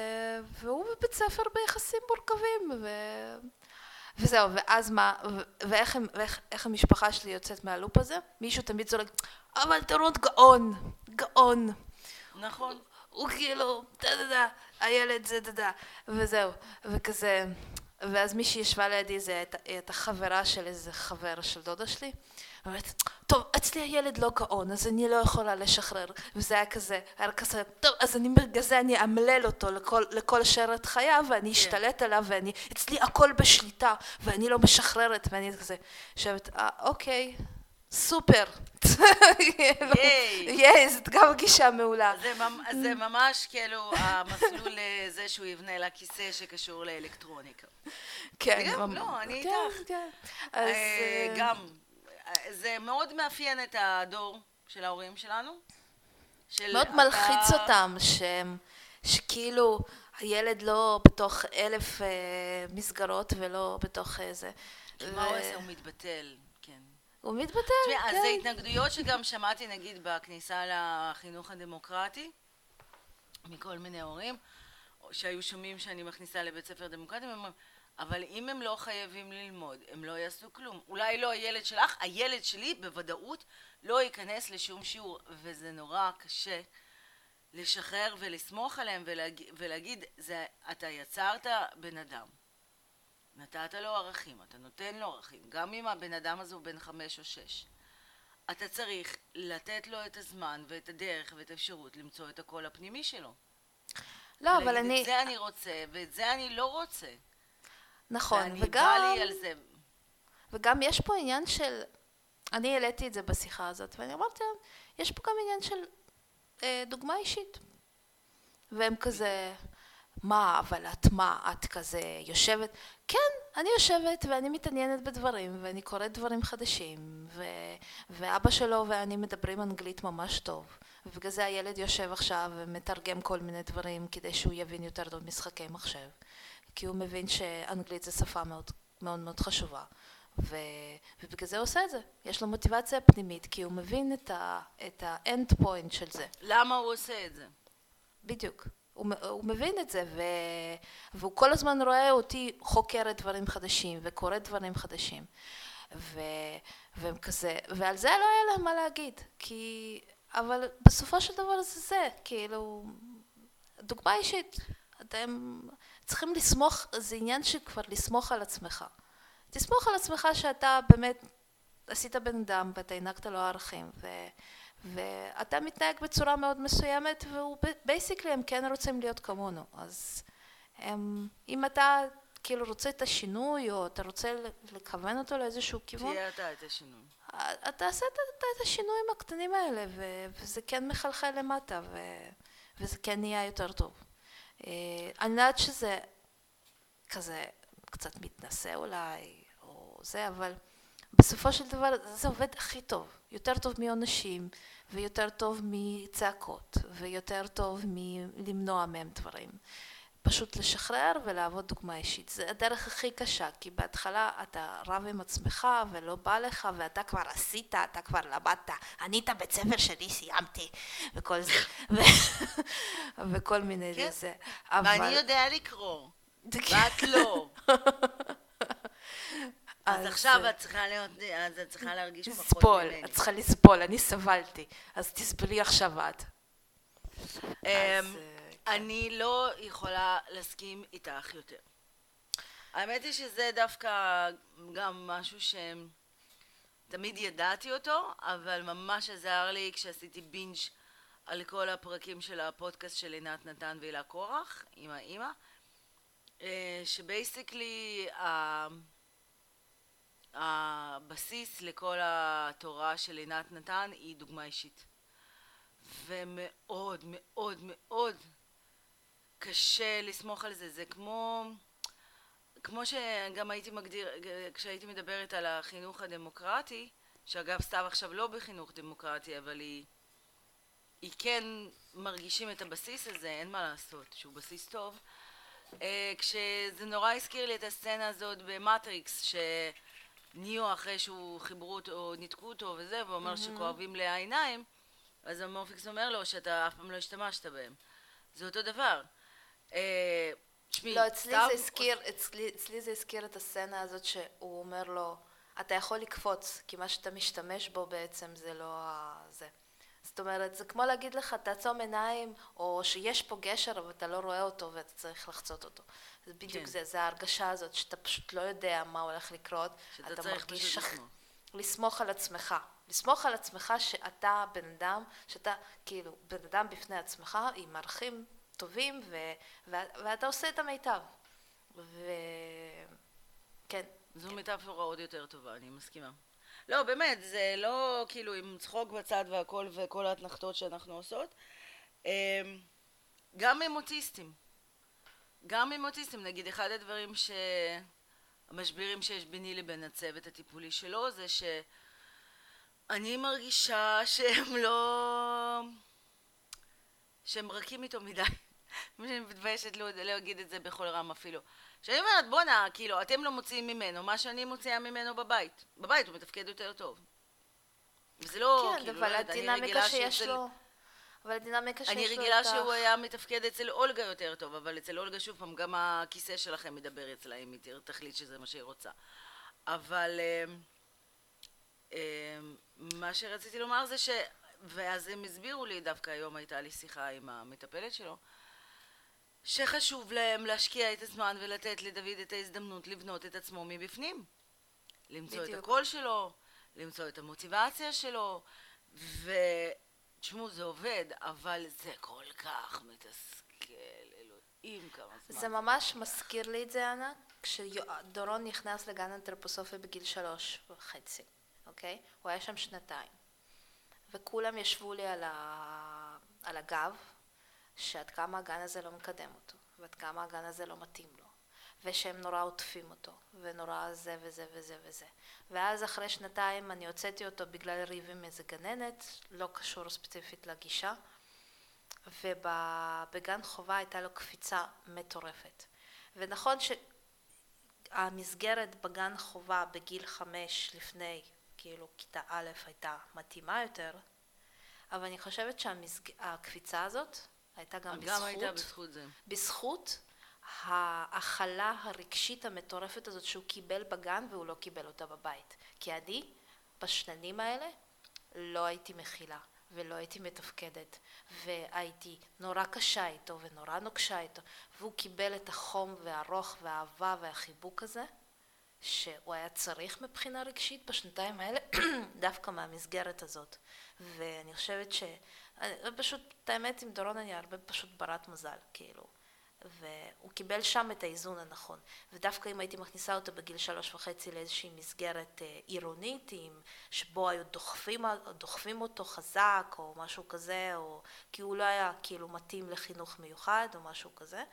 והוא בבית ספר ביחסים מורכבים, ו... וזהו, ואז מה, ו- ואיך, הם- ואיך איך המשפחה שלי יוצאת מהלופ הזה? מישהו תמיד צועק, אבל דורון גאון, גאון. נכון. הוא כאילו, דה דה דה, הילד זה דה דה, וזהו, וכזה, ואז מישהי ישבה לידי, זה הייתה- חברה של איזה חבר של דודה שלי, אומרת, טוב, אצלי הילד לא גאון, אז אני לא יכולה לשחרר, וזה היה כזה, היה כזה, טוב, אז אני בגלל זה אני אמלל אותו לכל, לכל שארית חייו, ואני אשתלט עליו, ואני, אצלי הכל בשליטה, ואני לא משחררת, ואני כזה, יושבת, אה, אוקיי, סופר. ייי. ייי, זאת גם גישה מעולה. זה, ממ- זה ממש כאילו המסלול לזה שהוא יבנה לה כיסא שקשור לאלקטרוניקה. כן, גם, לא, אני כן, איתך. כן. אה, אה, גם, אה, זה מאוד מאפיין את הדור של ההורים שלנו. של מאוד מלחיץ אותם שהם, שכאילו הילד לא בתוך אלף אה, מסגרות ולא בתוך איזה... מה הוא עושה? הוא מתבטל. הוא מתבטל, תשמעי, אז זה כן. התנגדויות שגם שמעתי נגיד בכניסה לחינוך הדמוקרטי, מכל מיני הורים, שהיו שומעים שאני מכניסה לבית ספר דמוקרטי, הם אומרים, אבל אם הם לא חייבים ללמוד, הם לא יעשו כלום. אולי לא הילד שלך, הילד שלי בוודאות לא ייכנס לשום שיעור, וזה נורא קשה לשחרר ולסמוך עליהם ולהג... ולהגיד, זה, אתה יצרת בן אדם. נתת לו ערכים, אתה נותן לו ערכים, גם אם הבן אדם הזה הוא בן חמש או שש. אתה צריך לתת לו את הזמן ואת הדרך ואת האפשרות למצוא את הקול הפנימי שלו. לא, אבל אני... את זה אני רוצה, ואת זה אני לא רוצה. נכון, ואני וגם... בא לי על זה. וגם יש פה עניין של... אני העליתי את זה בשיחה הזאת, ואני אמרתי להם, יש פה גם עניין של אה, דוגמה אישית. והם כזה, מה, אבל את מה, את כזה יושבת? כן, אני יושבת ואני מתעניינת בדברים, ואני קוראת דברים חדשים, ו... ואבא שלו ואני מדברים אנגלית ממש טוב. ובגלל זה הילד יושב עכשיו ומתרגם כל מיני דברים כדי שהוא יבין יותר טוב משחקי מחשב. כי הוא מבין שאנגלית זו שפה מאוד מאוד, מאוד חשובה. ו... ובגלל זה הוא עושה את זה. יש לו מוטיבציה פנימית, כי הוא מבין את ה-end point של זה. למה הוא עושה את זה? בדיוק. הוא, הוא מבין את זה, ו... והוא כל הזמן רואה אותי חוקרת דברים חדשים וקוראת דברים חדשים. ו... והם כזה, ועל זה לא היה להם מה להגיד, כי... אבל בסופו של דבר זה זה, כאילו, דוגמה אישית. אתם צריכים לסמוך, זה עניין של כבר לסמוך על עצמך. תסמוך על עצמך שאתה באמת עשית בן אדם ואתה הענקת לו ערכים, ו... ואתה מתנהג בצורה מאוד מסוימת, ובייסיקלי הם כן רוצים להיות כמונו. אז הם, אם אתה כאילו רוצה את השינוי, או אתה רוצה לכוון אותו לאיזשהו כיוון, תהיה אתה את השינוי. אתה תעשה את, את, את השינויים הקטנים האלה, ו, וזה כן מחלחל למטה, ו, וזה כן נהיה יותר טוב. אה, אני יודעת שזה כזה קצת מתנשא אולי, או זה, אבל בסופו של דבר זה עובד הכי טוב. יותר טוב מעונשים, ויותר טוב מצעקות, ויותר טוב מלמנוע מהם דברים. פשוט לשחרר ולעבוד דוגמה אישית. זה הדרך הכי קשה, כי בהתחלה אתה רב עם עצמך ולא בא לך, ואתה כבר עשית, אתה כבר למדת, אני את הבית ספר שלי סיימתי, וכל זה, וכל מיני כן. זה. ואני יודע לקרוא, ואת לא. אז עכשיו את צריכה להיות, אז את צריכה להרגיש פחות לסבול, ממני. את צריכה לסבול, אני סבלתי, אז תסבלי עכשיו את. אמ, אה, אני לא יכולה להסכים איתך יותר. האמת היא שזה דווקא גם משהו שתמיד ידעתי אותו, אבל ממש עזר לי כשעשיתי בינג' על כל הפרקים של הפודקאסט של עינת נתן והילה קורח, עם האימא, אה, שבייסיקלי הבסיס לכל התורה של עינת נתן היא דוגמה אישית. ומאוד מאוד מאוד קשה לסמוך על זה. זה כמו, כמו שגם הייתי מגדיר, כשהייתי מדברת על החינוך הדמוקרטי, שאגב סתיו עכשיו לא בחינוך דמוקרטי, אבל היא, היא כן מרגישים את הבסיס הזה, אין מה לעשות, שהוא בסיס טוב. אה, כשזה נורא הזכיר לי את הסצנה הזאת במטריקס, שניאו אחרי שהוא חיברו אותו, ניתקו אותו וזה, והוא אומר שכואבים לי העיניים, אז המורפיאוס אומר לו שאתה אף פעם לא השתמשת בהם. זה אותו דבר. אה, תשמעי, לא, אצלי סתיו- זה הזכיר, אצלי, אצלי זה הזכיר את הסצנה הזאת שהוא אומר לו, אתה יכול לקפוץ, כי מה שאתה משתמש בו בעצם זה לא ה... זה. זאת אומרת, זה כמו להגיד לך, תעצום עיניים, או שיש פה גשר, אבל אתה לא רואה אותו ואתה צריך לחצות אותו. זה בדיוק כן. זה, זה ההרגשה הזאת, שאתה פשוט לא יודע מה הולך לקרות. שאתה אתה צריך מרגיש פשוט לסמוך. לסמוך על עצמך. לסמוך על עצמך שאתה בן אדם, שאתה כאילו בן אדם בפני עצמך עם ערכים טובים ו- ו- ואתה עושה את המיטב. וכן, זו מטאפורה עוד יותר טובה, אני מסכימה. לא, באמת, זה לא כאילו עם צחוק בצד והכל וכל האתנחתות שאנחנו עושות. אמ, גם עם אוטיסטים. גם עם אוטיסטים, נגיד, אחד הדברים ש... המשברים שיש ביני לבין הצוות הטיפולי שלו זה שאני מרגישה שהם לא... שהם רכים איתו מדי. אני מתביישת להגיד את זה בכל רם אפילו. שאני אומרת, בואנה, כאילו, אתם לא מוציאים ממנו מה שאני מוציאה ממנו בבית. בבית הוא מתפקד יותר טוב. וזה לא, כן, כאילו, אבל לא יודעת, אני הדינמיקה רגילה שיש לו, אבל הדינמיקה שיש לו אני. רגילה שהוא היה מתפקד אצל אולגה יותר טוב, אבל אצל אולגה שוב פעם גם הכיסא שלכם מדבר אצלה אם היא תחליט שזה מה שהיא רוצה. אבל אמ, אמ, מה שרציתי לומר זה ואז הם הסבירו לי, דווקא היום הייתה לי שיחה עם המטפלת שלו, שחשוב להם להשקיע את הזמן ולתת לדוד את ההזדמנות לבנות את עצמו מבפנים. למצוא בדיוק. את הקול שלו, למצוא את המוטיבציה שלו, ותשמעו, זה עובד, אבל זה כל כך מתסכל, אלוהים כמה זמן. זה ממש מזכיר לי את זה, אנה, כשדורון נכנס לגן אנתרפוסופי בגיל שלוש וחצי, אוקיי? הוא היה שם שנתיים. וכולם ישבו לי על, ה... על הגב, שעד כמה הגן הזה לא מקדם אותו, ועד כמה הגן הזה לא מתאים לו, ושהם נורא עוטפים אותו, ונורא זה וזה וזה וזה. ואז אחרי שנתיים אני הוצאתי אותו בגלל ריב עם איזה גננת, לא קשור ספציפית לגישה, ובגן חובה הייתה לו קפיצה מטורפת. ונכון שהמסגרת בגן חובה בגיל חמש לפני, כאילו כיתה א' הייתה מתאימה יותר, אבל אני חושבת שהקפיצה הזאת הייתה גם גם הייתה בזכות, בזכות זה. בזכות ההכלה הרגשית המטורפת הזאת שהוא קיבל בגן והוא לא קיבל אותה בבית. כי אני, בשנים האלה, לא הייתי מכילה ולא הייתי מתפקדת והייתי נורא קשה איתו ונורא נוקשה איתו והוא קיבל את החום והרוך והאהבה והחיבוק הזה שהוא היה צריך מבחינה רגשית בשנתיים האלה דווקא מהמסגרת הזאת ואני חושבת ש... פשוט, את האמת עם דורון אני הרבה פשוט ברת מזל, כאילו והוא קיבל שם את האיזון הנכון. ודווקא אם הייתי מכניסה אותו בגיל שלוש וחצי לאיזושהי מסגרת אה, עירונית, שבו היו דוחפים, דוחפים אותו חזק או משהו כזה, או כי הוא לא היה כאילו מתאים לחינוך מיוחד או משהו כזה,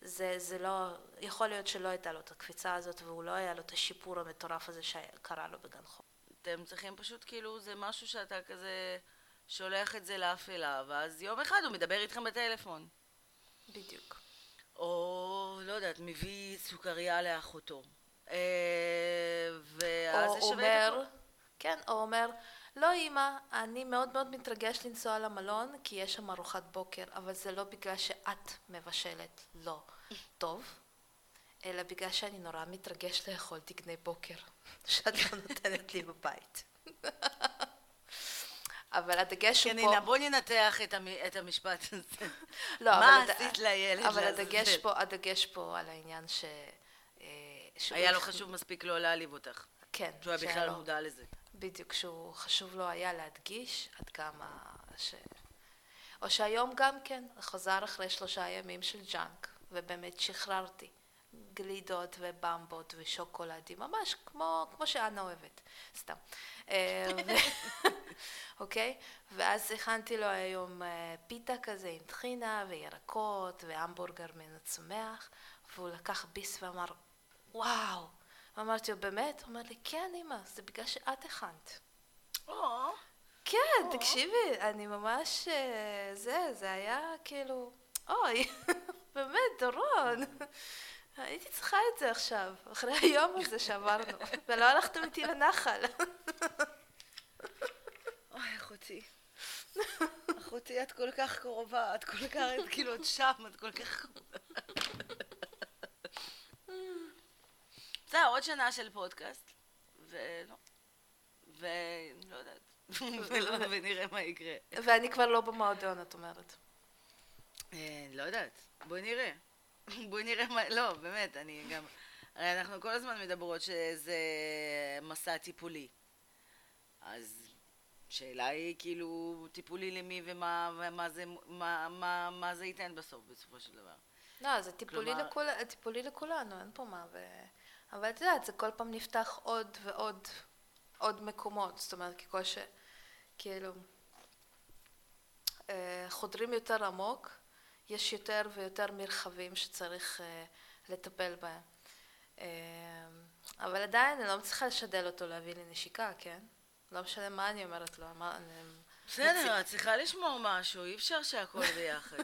זה, זה לא, יכול להיות שלא הייתה לו את הקפיצה הזאת והוא לא היה לו את השיפור המטורף הזה שקרה לו בגן חום. אתם צריכים פשוט, כאילו, זה משהו שאתה כזה שולח את זה לאפלה, ואז יום אחד הוא מדבר איתכם בטלפון. בדיוק. או, לא יודעת, מביא סוכריה לאחותו. אה, ואז או זה שווה אומר, הכל. כן, או אומר, לא אימא, אני מאוד מאוד מתרגש לנסוע למלון כי יש שם ארוחת בוקר, אבל זה לא בגלל שאת מבשלת לא טוב, אלא בגלל שאני נורא מתרגש לאכול תקני בוקר שאת לא נותנת לי בבית. אבל הדגש הוא כן, פה... הנה, בוא ננתח את, המ... את המשפט הזה. לא, מה עשית לילד אבל? הדגש פה, הדגש פה על העניין ש... אה, היה לו חשוב מספיק לא להעליב אותך. כן. שהוא היה בכלל מודע לזה. בדיוק, שהוא חשוב לו היה להדגיש עד כמה ש... או שהיום גם כן, חזר אחרי שלושה ימים של ג'אנק, ובאמת שחררתי גלידות ובמבות ושוקולדים, ממש כמו, כמו שאנה אוהבת, סתם. אה, ו- אוקיי? ואז הכנתי לו היום אה, פיתה כזה עם טחינה וירקות והמבורגר מן הצומח, והוא לקח ביס ואמר, וואו. אמרתי לו, באמת? הוא אומר לי, כן, אמא, זה בגלל שאת הכנת. כן, תקשיבי, אני ממש... אה, זה, זה היה כאילו... אוי, באמת, דורון. הייתי צריכה את זה עכשיו, אחרי היום הזה שעברנו, ולא הלכתם איתי לנחל. אוי, אחותי. אחותי, את כל כך קרובה, את כל כך, את כאילו, את שם, את כל כך קרובה. בסדר, עוד שנה של פודקאסט, ולא. ולא יודעת. ונראה מה יקרה. ואני כבר לא במועדון, את אומרת. אה, לא יודעת, בואי נראה. בואי נראה מה... לא, באמת, אני גם... הרי אנחנו כל הזמן מדברות שזה מסע טיפולי. אז שאלה היא כאילו טיפולי למי ומה, ומה זה, מה, מה, מה זה ייתן בסוף, בסופו של דבר. לא, זה טיפולי, כלומר- לכול, טיפולי לכולנו, אין פה מה. ו... אבל את יודעת, זה כל פעם נפתח עוד ועוד עוד מקומות. זאת אומרת, ככל ש... כאילו... אה, חודרים יותר עמוק, יש יותר ויותר מרחבים שצריך אה, לטפל בהם. אה, אבל עדיין אני לא מצליחה לשדל אותו להביא לי נשיקה, כן? לא משנה מה אני אומרת לו. מה, אני... בסדר, את צריכה לשמור משהו, אי אפשר שהכל ביחד.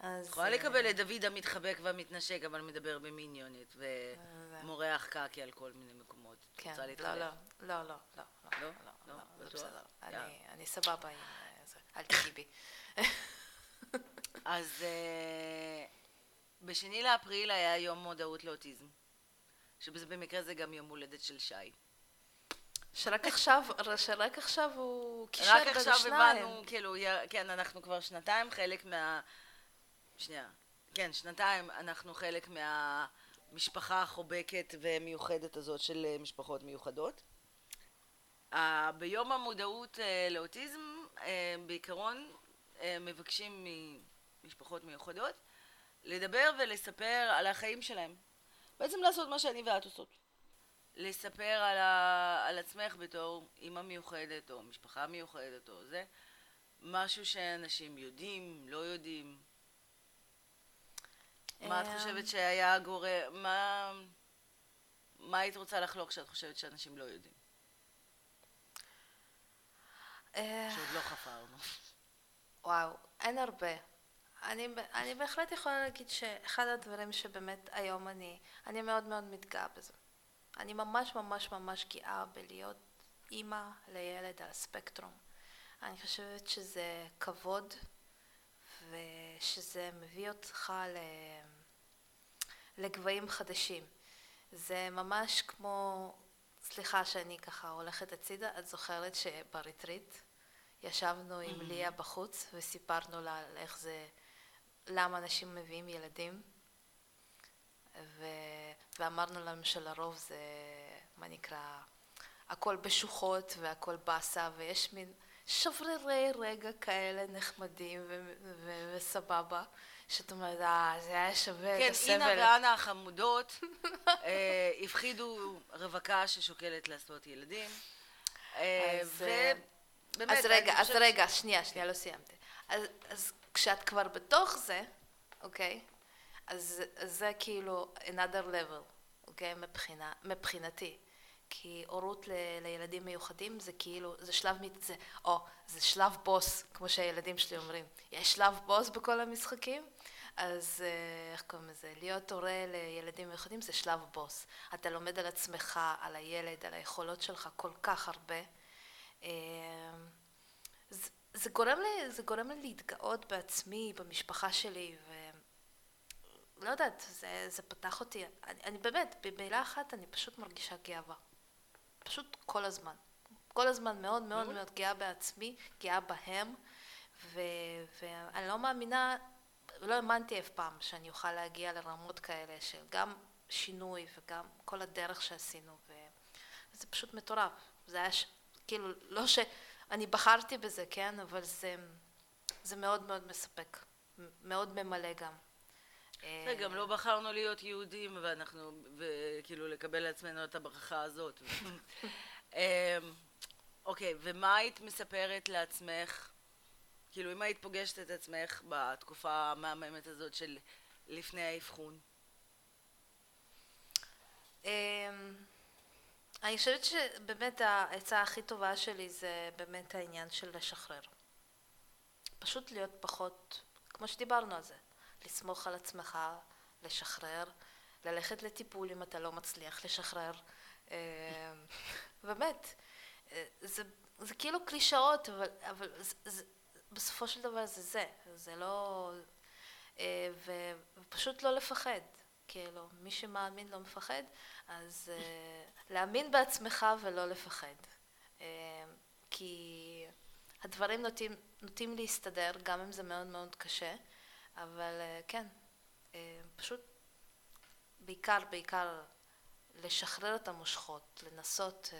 אז... יכולה אה, לקבל את דוד המתחבק והמתנשק, אבל מדבר במיניונית, ומורח קקי על כל מיני מקומות. כן, לא? לא, לא, לא, לא, לא? לא, לא? לא? בסדר. אני- סבבה עם אה, זה, אל תגיעי בי. אז אה, בשני לאפריל היה יום מודעות לאוטיזם, שבמקרה זה גם יום הולדת של שי. שרק עכשיו, שרק עכשיו הוא קישר רק בין עכשיו השניים. הבנו, כאילו, כן, אנחנו כבר שנתיים חלק מה... שנייה. כן, שנתיים אנחנו חלק מהמשפחה החובקת ומיוחדת הזאת של אה, משפחות מיוחדות. אה, ביום המודעות לאוטיזם, בעיקרון מבקשים ממשפחות מיוחדות לדבר ולספר על החיים שלהם. בעצם לעשות מה שאני ואת עושות. לספר על, ה... על עצמך בתור אימא מיוחדת או משפחה מיוחדת או זה, משהו שאנשים יודעים, לא יודעים. מה את אה, חושבת שהיה גורם, מה... מה היית רוצה לחלוק שאת חושבת שאנשים לא יודעים? אה, שעוד לא חפרנו. וואו, אין הרבה. אני, אני בהחלט יכולה להגיד שאחד הדברים שבאמת היום אני, אני מאוד מאוד מתגאה בזה. אני ממש ממש ממש גאה בלהיות אימא לילד על הספקטרום. אני חושבת שזה כבוד ושזה מביא אותך ל... לגבהים חדשים. זה ממש כמו, סליחה שאני ככה הולכת הצידה, את זוכרת שבריטריט ישבנו עם ליה בחוץ וסיפרנו לה על איך זה, למה אנשים מביאים ילדים ו... ואמרנו להם שלרוב זה, מה נקרא, הכל בשוחות והכל באסה ויש מין שברירי רגע כאלה נחמדים ו... ו... וסבבה שאת אומרת, אה, זה היה שווה כן, את הסבל. אינה ואנה החמודות אה, הפחידו רווקה ששוקלת לעשות ילדים. אה, אז, אה, ובאמת, אז רגע, אז חושבת רגע, שנייה, שנייה, לא סיימתי. אז, אז כשאת כבר בתוך זה, אוקיי? אז, זה כאילו another level, אוקיי? מבחינה, מבחינתי. כי הורות ל, לילדים מיוחדים זה כאילו, זה שלב, זה, או, זה שלב בוס, כמו שהילדים שלי אומרים. יש שלב בוס בכל המשחקים? אז אה, איך קוראים לזה? להיות הורה לילדים מיוחדים זה שלב בוס. אתה לומד על עצמך, על הילד, על היכולות שלך כל כך הרבה. זה, זה, גורם לי, זה גורם לי להתגאות בעצמי, במשפחה שלי, ולא יודעת, זה, זה פתח אותי, אני, אני באמת, במילה אחת אני פשוט מרגישה גאווה. פשוט כל הזמן. כל הזמן מאוד מאוד מאוד גאה בעצמי, גאה בהם, ו, ואני לא מאמינה, לא האמנתי אף פעם שאני אוכל להגיע לרמות כאלה של גם שינוי וגם כל הדרך שעשינו, ו... זה פשוט מטורף. זה היה, ש... כאילו, לא שאני בחרתי בזה, כן, אבל זה, זה מאוד מאוד מספק, מאוד ממלא גם. אה, גם לא בחרנו להיות יהודים ואנחנו, וכאילו לקבל לעצמנו את הברכה הזאת. אמ, אוקיי, ומה היית מספרת לעצמך, כאילו אם היית פוגשת את עצמך בתקופה המהממת הזאת של לפני האבחון? אני חושבת שבאמת העצה הכי טובה שלי זה באמת העניין של לשחרר. פשוט להיות פחות, כמו שדיברנו על זה, לסמוך על עצמך, לשחרר, ללכת לטיפול אם אתה לא מצליח לשחרר. אמ, באמת, אה, זה, זה כאילו קלישאות, אבל, אבל זה, זה, בסופו של דבר זה זה, זה לא... אה, ופשוט לא לפחד. כאילו, מי שמאמין לא מפחד, אז אה, להאמין בעצמך ולא לפחד. אה, כי הדברים נוטים, נוטים להסתדר, גם אם זה מאוד מאוד קשה, אבל אה, כן, פשוט בעיקר, בעיקר לשחרר את המושכות, לנסות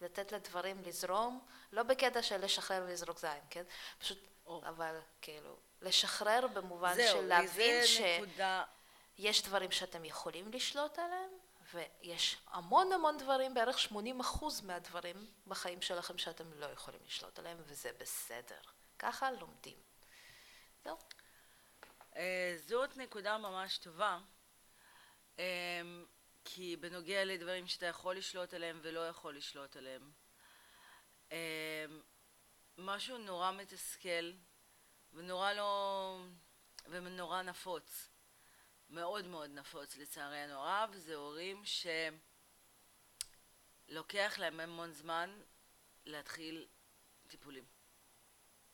לתת לדברים לזרום, לא בקטע של לשחרר ולזרוק זין, כן? פשוט, או. אבל כאילו, לשחרר במובן זהו, של להבין זה ש... נקודה... יש דברים שאתם יכולים לשלוט עליהם, ויש המון המון דברים, בערך 80 אחוז מהדברים בחיים שלכם שאתם לא יכולים לשלוט עליהם, וזה בסדר. ככה לומדים. זהו. אה, זאת נקודה ממש טובה, אה, כי בנוגע לדברים שאתה יכול לשלוט עליהם ולא יכול לשלוט עליהם, אה, משהו נורא מתסכל ונורא לא... ונורא נפוץ, מאוד מאוד נפוץ לצערנו הרב, זה הורים שלוקח להם המון זמן להתחיל טיפולים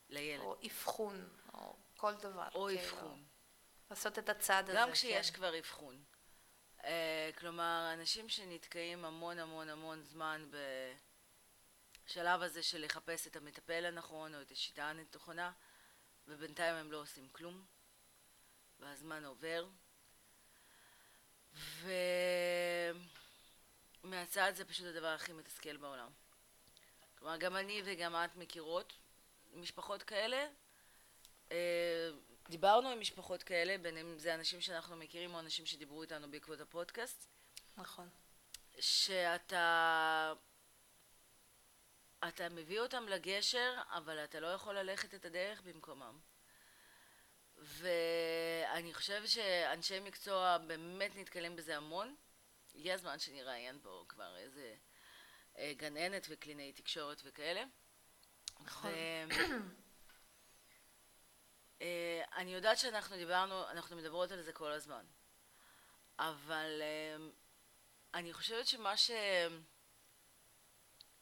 לילד, או אבחון, או כל דבר. או כאילו. אבחון. לעשות את הצעד הזה. גם כשיש כן. כבר אבחון. אה, כלומר, אנשים שנתקעים המון המון המון זמן בשלב הזה של לחפש את המטפל הנכון או את השיטה הנכונה, ובינתיים הם לא עושים כלום, והזמן עובר. ומהצד זה פשוט הדבר הכי מתסכל בעולם. כלומר, גם אני וגם את מכירות משפחות כאלה. אה, דיברנו עם משפחות כאלה, בין אם זה אנשים שאנחנו מכירים או אנשים שדיברו איתנו בעקבות הפודקאסט. נכון. שאתה... אתה מביא אותם לגשר, אבל אתה לא יכול ללכת את הדרך במקומם. ואני חושבת שאנשי מקצוע באמת נתקלים בזה המון. הגיע הזמן שנראיין פה כבר איזה אה, גננת וקלינאי תקשורת וכאלה. נכון. אה, אני יודעת שאנחנו דיברנו, אנחנו מדברות על זה כל הזמן, אבל אה, אני חושבת שמה ש...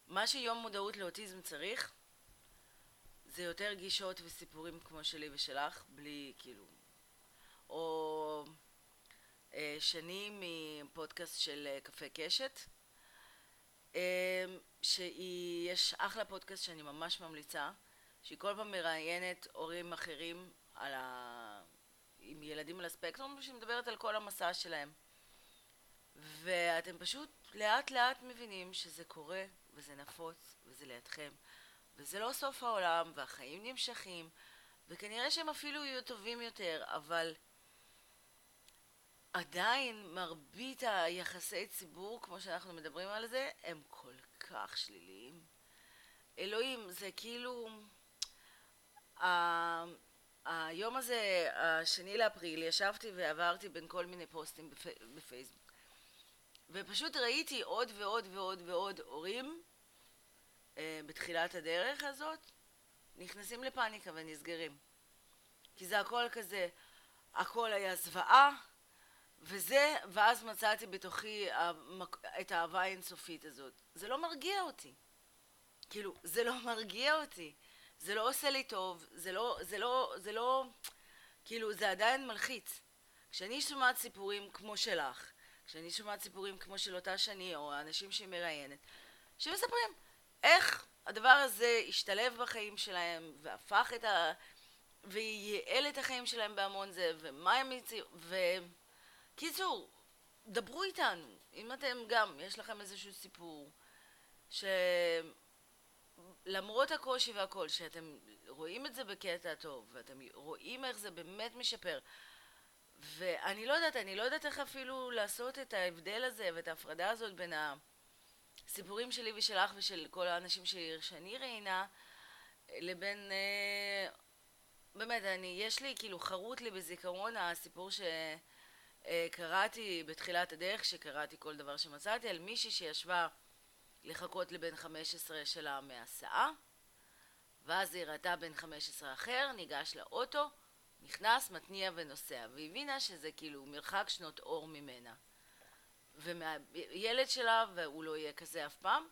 מה שיום מודעות לאוטיזם צריך זה יותר גישות וסיפורים כמו שלי ושלך, בלי כאילו... או אה, שני מפודקאסט של אה, קפה קשת, אה, שיש אחלה פודקאסט שאני ממש ממליצה, שהיא כל פעם מראיינת הורים אחרים על ה... עם ילדים על הספקטרום, שהיא מדברת על כל המסע שלהם. ואתם פשוט לאט לאט מבינים שזה קורה, וזה נפוץ, וזה לידכם. וזה לא סוף העולם, והחיים נמשכים, וכנראה שהם אפילו יהיו טובים יותר, אבל עדיין מרבית היחסי ציבור, כמו שאנחנו מדברים על זה, הם כל כך שליליים. אלוהים, זה כאילו... היום הזה, השני לאפריל, ישבתי ועברתי בין כל מיני פוסטים בפייסבוק. ופשוט ראיתי עוד ועוד ועוד ועוד הורים בתחילת הדרך הזאת, נכנסים לפאניקה ונסגרים. כי זה הכל כזה, הכל היה זוועה, וזה, ואז מצאתי בתוכי את האהבה האינסופית הזאת. זה לא מרגיע אותי. כאילו, זה לא מרגיע אותי. זה לא עושה לי טוב, זה לא, זה לא, זה לא, כאילו, זה עדיין מלחיץ. כשאני שומעת סיפורים כמו שלך, כשאני שומעת סיפורים כמו של אותה שני, או האנשים שהיא מראיינת, שמספרים איך הדבר הזה השתלב בחיים שלהם, והפך את ה... וייעל את החיים שלהם בהמון זה, ומה הם הציעו, ו... קיצור, דברו איתנו, אם אתם גם, יש לכם איזשהו סיפור, שלמרות הקושי והכל, שאתם רואים את זה בקטע טוב, ואתם רואים איך זה באמת משפר, ואני לא יודעת, אני לא יודעת איך אפילו לעשות את ההבדל הזה ואת ההפרדה הזאת בין הסיפורים שלי ושלך ושל כל האנשים שאני ראיינה, לבין... אה, באמת, אני, יש לי, כאילו, חרוט לי בזיכרון הסיפור ש... אה, בתחילת הדרך, שקראתי כל דבר שמצאתי, על מישהי שישבה לחכות לבן 15 שלה מהסעה, ואז היא ראתה בן 15 אחר, ניגש לאוטו, נכנס, מתניע ונוסע, והבינה שזה כאילו מרחק שנות אור ממנה. ומהילד שלה, והוא לא יהיה כזה אף פעם,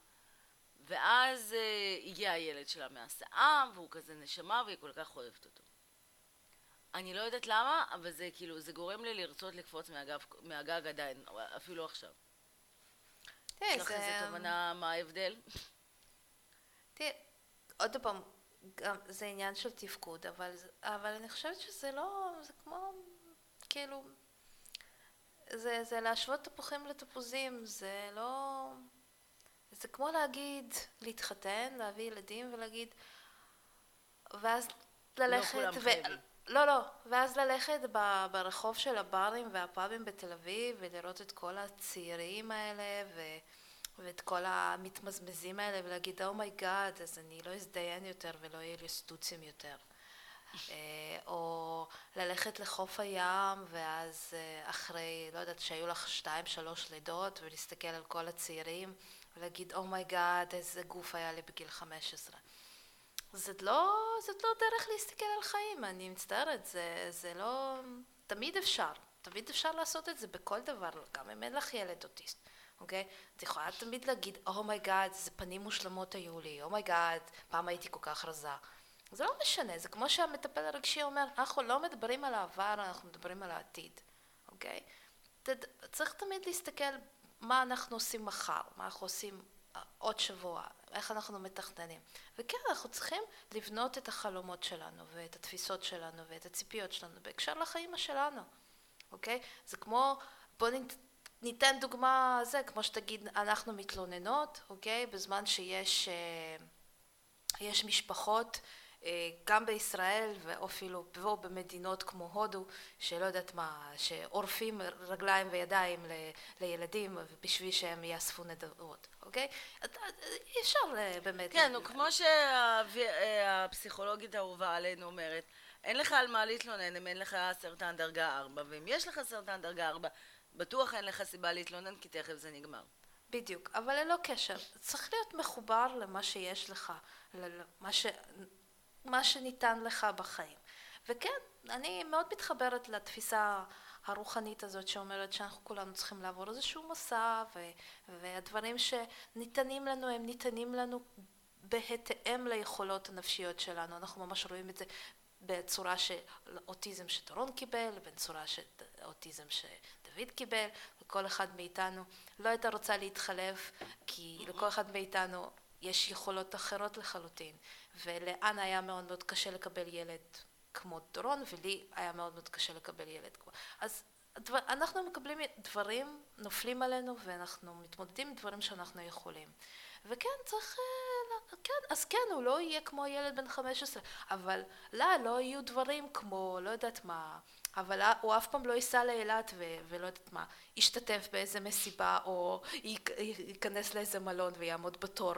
ואז uh, הגיע הילד שלה מהסעה, והוא כזה נשמה, והיא כל כך אוהבת אותו. אני לא יודעת למה, אבל זה כאילו, זה גורם לי לרצות לקפוץ מהגב, מהגג עדיין, אפילו עכשיו. תראה, זה... יש לך איזה תובנה מה ההבדל? תראה, עוד פעם, גם זה עניין של תפקוד, אבל, אבל אני חושבת שזה לא, זה כמו, כאילו, זה, זה להשוות תפוחים לתפוזים, זה לא... זה כמו להגיד, להתחתן, להביא ילדים ולהגיד, ואז ללכת... לא ו... לא, לא, ואז ללכת ברחוב של הברים והפאבים בתל אביב ולראות את כל הצעירים האלה ו... ואת כל המתמזמזים האלה ולהגיד oh my god, אז אני לא אזדיין יותר ולא יהיה לי סטוצים יותר. אה, או ללכת לחוף הים ואז אה, אחרי, לא יודעת, שהיו לך שתיים שלוש לידות ולהסתכל על כל הצעירים ולהגיד oh my god איזה גוף היה לי בגיל חמש עשרה. זאת לא, זאת לא דרך להסתכל על חיים, אני מצטערת, זה, זה לא... תמיד אפשר, תמיד אפשר לעשות את זה בכל דבר, גם אם אין לך ילד אוטיסט, אוקיי? את יכולה תמיד להגיד, oh my god, איזה פנים מושלמות היו לי, oh my god, פעם הייתי כל כך רזה. זה לא משנה, זה כמו שהמטפל הרגשי אומר, אנחנו לא מדברים על העבר, אנחנו מדברים על העתיד, אוקיי? צריך תמיד להסתכל מה אנחנו עושים מחר, מה אנחנו עושים עוד שבוע, איך אנחנו מתכננים. וכן, אנחנו צריכים לבנות את החלומות שלנו, ואת התפיסות שלנו, ואת הציפיות שלנו, בהקשר לחיים שלנו, אוקיי? זה כמו, בואו ניתן דוגמה זה, כמו שתגיד, אנחנו מתלוננות, אוקיי? בזמן שיש אה, יש משפחות אה, גם בישראל ואפילו פה במדינות כמו הודו שלא יודעת מה שעורפים רגליים וידיים לילדים בשביל שהם יאספו נדבות אוקיי? אי אפשר אה, באמת כן, כמו שהפסיכולוגית האהובה עלינו אומרת אין לך על מה להתלונן אם אין לך סרטן דרגה 4 ואם יש לך סרטן דרגה 4 בטוח אין לך סיבה להתלונן כי תכף זה נגמר. בדיוק, אבל ללא קשר, צריך להיות מחובר למה שיש לך, למה ש... מה שניתן לך בחיים. וכן, אני מאוד מתחברת לתפיסה הרוחנית הזאת שאומרת שאנחנו כולנו צריכים לעבור איזשהו מסע ו- והדברים שניתנים לנו הם ניתנים לנו בהתאם ליכולות הנפשיות שלנו. אנחנו ממש רואים את זה בצורה של אוטיזם שטרון קיבל, בצורה של אוטיזם שדוד קיבל, וכל אחד מאיתנו לא הייתה רוצה להתחלף כי לכל אחד מאיתנו יש יכולות אחרות לחלוטין. ולאן היה מאוד מאוד קשה לקבל ילד כמו דורון, ולי היה מאוד מאוד קשה לקבל ילד כמו... אז דבר, אנחנו מקבלים דברים, נופלים עלינו, ואנחנו מתמודדים עם דברים שאנחנו יכולים. וכן, צריך... אה, כן, אז כן, הוא לא יהיה כמו ילד בן 15, אבל לא, לא יהיו דברים כמו, לא יודעת מה, אבל הוא אף פעם לא ייסע לאילת ולא יודעת מה, ישתתף באיזה מסיבה או ייכנס לאיזה מלון ויעמוד בתור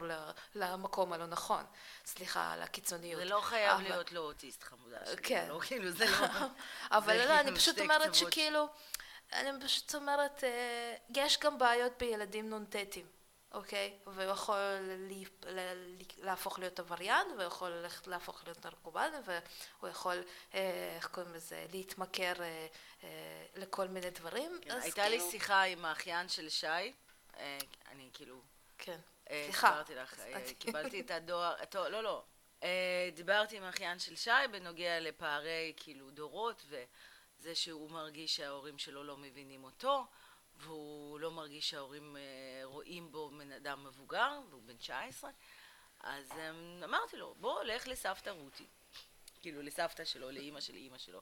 למקום הלא נכון. סליחה על הקיצוניות. זה לא חייב אבל... להיות לא אוטיסט חמודה שלי. כן. לא, כאילו זה לא... אבל לא, אני פשוט אומרת שכאילו, אני פשוט אומרת, אה, יש גם בעיות בילדים נ"טים. אוקיי? והוא יכול להפוך להיות עבריין, והוא יכול ללכת להפוך להיות נרקומן, והוא יכול, אה, איך קוראים לזה, להתמכר אה, אה, לכל מיני דברים. כן, הייתה כאילו... לי שיחה עם האחיין של שי, אני כאילו... כן, סליחה. דיברתי לך, קיבלתי את הדואר, לא, לא. דיברתי עם האחיין של שי בנוגע לפערי כאילו דורות, וזה שהוא מרגיש שההורים שלו לא מבינים אותו. והוא לא מרגיש שההורים אה, רואים בו בן אדם מבוגר, והוא בן 19, אז אמ, אמרתי לו, בוא, לך לסבתא רותי, כאילו לסבתא שלו, לאימא של אימא שלו.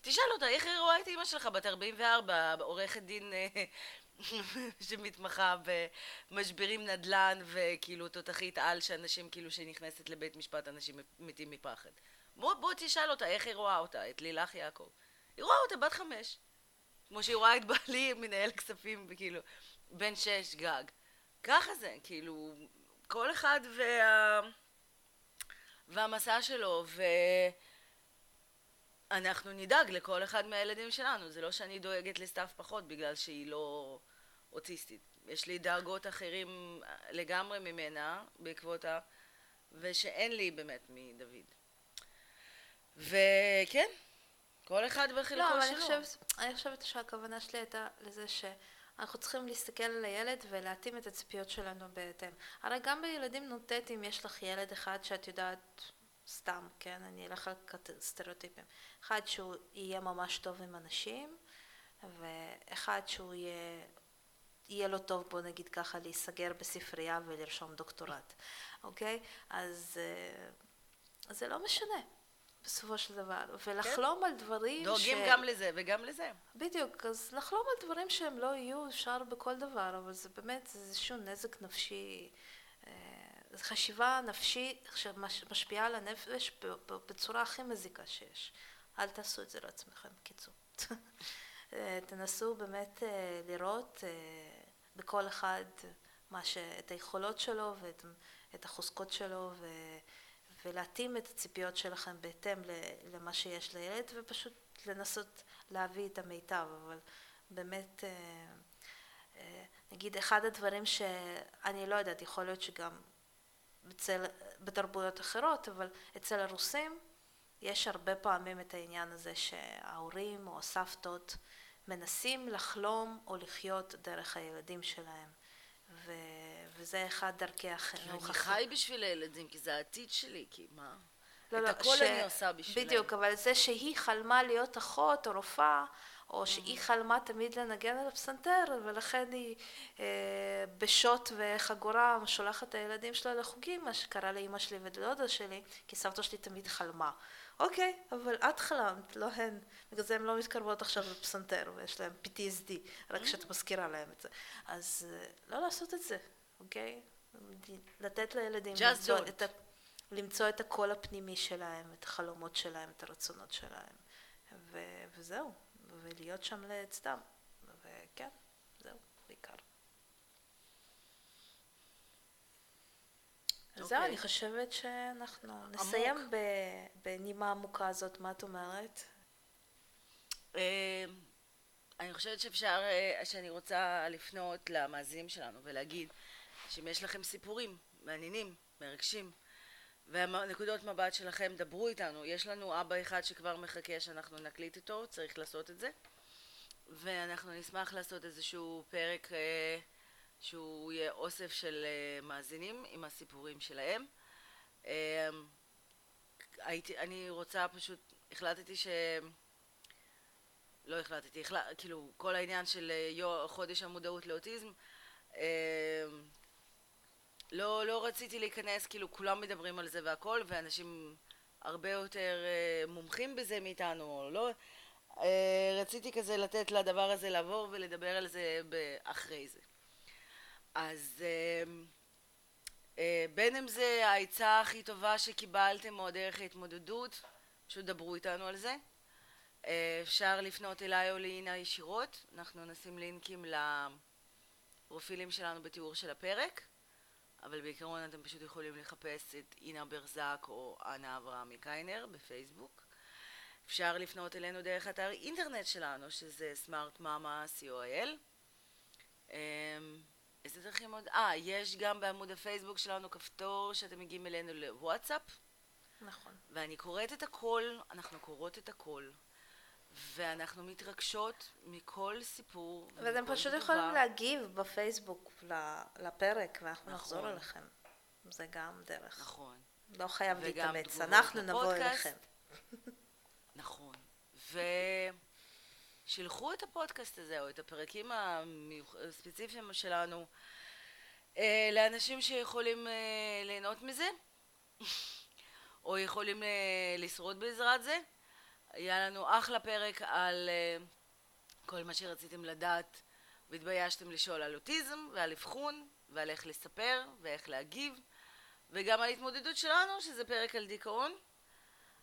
תשאל אותה, איך היא רואה את אימא שלך בת 44, עורכת דין אה, שמתמחה במשברים נדל"ן וכאילו תותחית על שאנשים כאילו שנכנסת לבית משפט אנשים מתים מפחד. בוא, בוא תשאל אותה איך היא רואה אותה, את לילך יעקב. היא רואה אותה בת חמש. כמו שהיא רואה את בעלי מנהל כספים, כאילו, בן שש גג. ככה זה, כאילו, כל אחד וה... והמסע שלו, ואנחנו נדאג לכל אחד מהילדים שלנו. זה לא שאני דואגת לסתיו פחות בגלל שהיא לא אוטיסטית. יש לי דאגות אחרים לגמרי ממנה בעקבותה, ושאין לי באמת מדוד. וכן, כל אחד בחלקו לא, שלו. לא, אני חושבת, אני חושבת שהכוונה שלי הייתה לזה שאנחנו צריכים להסתכל על הילד ולהתאים את הציפיות שלנו בהתאם. הרי גם בילדים נ"טים יש לך ילד אחד שאת יודעת, סתם, כן, אני אלך על סטריאוטיפים. אחד שהוא יהיה ממש טוב עם אנשים, ואחד שהוא יהיה... יהיה לו טוב, בוא נגיד ככה, להיסגר בספרייה ולרשום דוקטורט, אוקיי? אז, אה, אז זה לא משנה. בסופו של דבר, ולחלום כן. על דברים דואגים ש... גם לזה וגם לזה. בדיוק, אז לחלום על דברים שהם לא יהיו אפשר בכל דבר, אבל זה באמת איזשהו נזק נפשי, אה, זו חשיבה נפשית שמשפיעה על הנפש בצורה הכי מזיקה שיש. אל תעשו את זה לעצמכם, בקיצור. אה, תנסו באמת אה, לראות בכל אחד מה ש... את היכולות שלו ואת החוזקות שלו ו... ולהתאים את הציפיות שלכם בהתאם למה שיש לילד ופשוט לנסות להביא את המיטב. אבל באמת אה, אה, נגיד אחד הדברים שאני לא יודעת יכול להיות שגם אצל, בתרבויות אחרות אבל אצל הרוסים יש הרבה פעמים את העניין הזה שההורים או הסבתות מנסים לחלום או לחיות דרך הילדים שלהם. ו... וזה אחד דרכי החינוך. אני חי בשביל הילדים, כי זה העתיד שלי, כי מה? לא, את לא, הכל ש- אני עושה בשבילם. בדיוק, אבל זה שהיא חלמה להיות אחות או רופאה, או שהיא חלמה תמיד לנגן על הפסנתר, ולכן היא אה, בשוט וחגורה שולחת את הילדים שלה לחוגים, מה שקרה לאימא שלי ולדודה שלי, כי סבתא שלי תמיד חלמה. אוקיי, אבל את חלמת, לא הן. בגלל זה הן לא מתקרבות עכשיו לפסנתר, ויש להן PTSD, רק כשאת מזכירה להן את זה. אז אה, לא לעשות את זה, אוקיי? לתת לילדים למצוא. את ה... למצוא את הקול הפנימי שלהם, את החלומות שלהם, את הרצונות שלהם, ו- וזהו, ולהיות שם לצדם, וכן, זהו, בעיקר. אז זהו, אוקיי. אני חושבת שאנחנו נסיים ב- בנימה עמוקה הזאת, מה את אומרת? אה, אני חושבת שאפשר, אה, שאני רוצה לפנות למאזינים שלנו ולהגיד שאם יש לכם סיפורים מעניינים, מרגשים, והנקודות מבט שלכם, דברו איתנו. יש לנו אבא אחד שכבר מחכה שאנחנו נקליט איתו, צריך לעשות את זה. ואנחנו נשמח לעשות איזשהו פרק אה, שהוא יהיה אוסף של אה, מאזינים עם הסיפורים שלהם. אה, הייתי, אני רוצה פשוט, החלטתי ש... לא החלטתי, החלט, כאילו כל העניין של אה, יו, חודש המודעות לאוטיזם, אה, לא, לא רציתי להיכנס, כאילו כולם מדברים על זה והכל, ואנשים הרבה יותר אה, מומחים בזה מאיתנו, או לא, אה, רציתי כזה לתת לדבר הזה לעבור ולדבר על זה אחרי זה. אז אה, אה, בין אם זה העצה הכי טובה שקיבלתם או דרך ההתמודדות, פשוט דברו איתנו על זה. אה, אפשר לפנות אליי או לאינה ישירות, אנחנו נשים לינקים לפרופילים שלנו בתיאור של הפרק, אבל בעיקרון אתם פשוט יכולים לחפש את אינה ברזק או אנה אברהמי קיינר בפייסבוק. אפשר לפנות אלינו דרך אתר אינטרנט שלנו, שזה סמארט מאמה co.il. אמ, איזה דרכים עוד? אה, יש גם בעמוד הפייסבוק שלנו כפתור שאתם מגיעים אלינו לוואטסאפ, נכון. ואני קוראת את הכל, אנחנו קוראות את הכל, ואנחנו מתרגשות מכל סיפור. ואתם פשוט תגובה. יכולים להגיב בפייסבוק לפרק, ואנחנו נחזור נכון. אליכם. זה גם דרך. נכון, לא חייב להתאמץ, אנחנו נבוא. אליכם. נכון. ושילחו את הפודקאסט הזה, או את הפרקים הספציפיים שלנו, אה, לאנשים שיכולים אה, ליהנות מזה, או יכולים אה, לשרוד בעזרת זה. היה לנו אחלה פרק על אה, כל מה שרציתם לדעת והתביישתם לשאול על אוטיזם ועל אבחון ועל איך לספר ואיך להגיב וגם על התמודדות שלנו שזה פרק על דיכאון.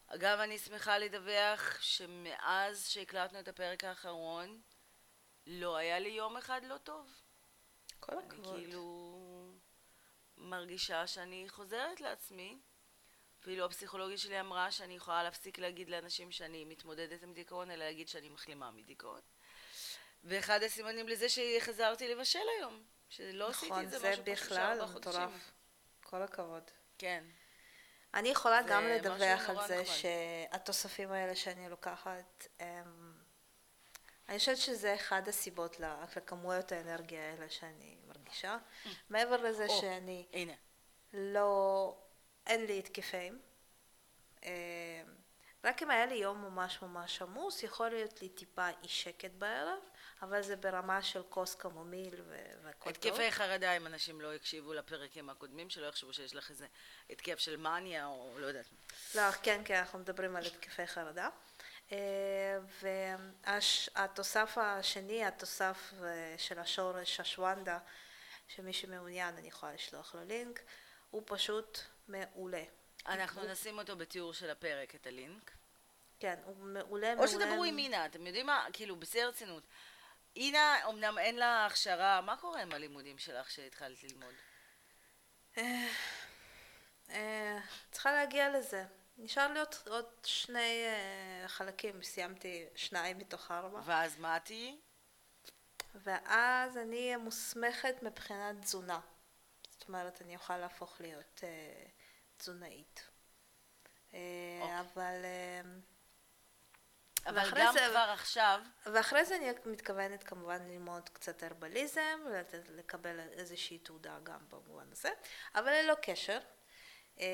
אגב אני שמחה לדווח שמאז שהקלטנו את הפרק האחרון לא היה לי יום אחד לא טוב. כל אני הכבוד. כאילו מרגישה שאני חוזרת לעצמי. אפילו הפסיכולוגית שלי אמרה שאני יכולה להפסיק להגיד לאנשים שאני מתמודדת עם דיכאון, אלא להגיד שאני מחלימה מדיכאון. ואחד הסימנים לזה שחזרתי לבשל היום, שלא עשיתי נכון, את זה, זה משהו פה שלושה בכלל ארבעה חודשים. מטורף. כל הכבוד. כן. אני יכולה זה גם לדווח על זה נחמד. שהתוספים האלה שאני לוקחת, הם... אני חושבת שזה אחד הסיבות לכמויות האנרגיה האלה שאני מרגישה. מעבר לזה. שאני הנה. לא... אין לי התקפים. אה, רק אם היה לי יום ממש ממש עמוס, יכול להיות לי טיפה אי שקט בערב, אבל זה ברמה של כוס קמומיל ו- והכל טוב. התקפי חרדה, אם אנשים לא הקשיבו לפרקים הקודמים, שלא יחשבו שיש לך איזה התקף של מניה או לא יודעת. לא, כן, כן, אנחנו מדברים על התקפי חרדה. והתוסף השני, התוסף אה, של השורש השוונדה, שמי שמעוניין אני יכולה לשלוח לו לינק, הוא פשוט מעולה. אנחנו נשים אותו בתיאור של הפרק, את הלינק. כן, הוא מעולה, מעולה. או שתדברו עם אינה, אתם יודעים מה? כאילו, בשיא הרצינות. אינה, אמנם אין לה הכשרה, מה קורה עם הלימודים שלך שהתחלת ללמוד? אה, צריכה להגיע לזה. נשאר לי עוד, עוד שני אה, חלקים, סיימתי שניים מתוך ארבע. ואז מה תהיי? ואז אני אהיה מוסמכת מבחינת תזונה. זאת אומרת, אני אוכל להפוך להיות אה, תזונאית. אה, אוקיי. אבל... אה, אבל גם זה- כבר עכשיו, ואחרי זה אני מתכוונת כמובן ללמוד קצת הרבליזם, ולתת- לקבל איזושהי תעודה גם במובן הזה, אבל ללא קשר. אה,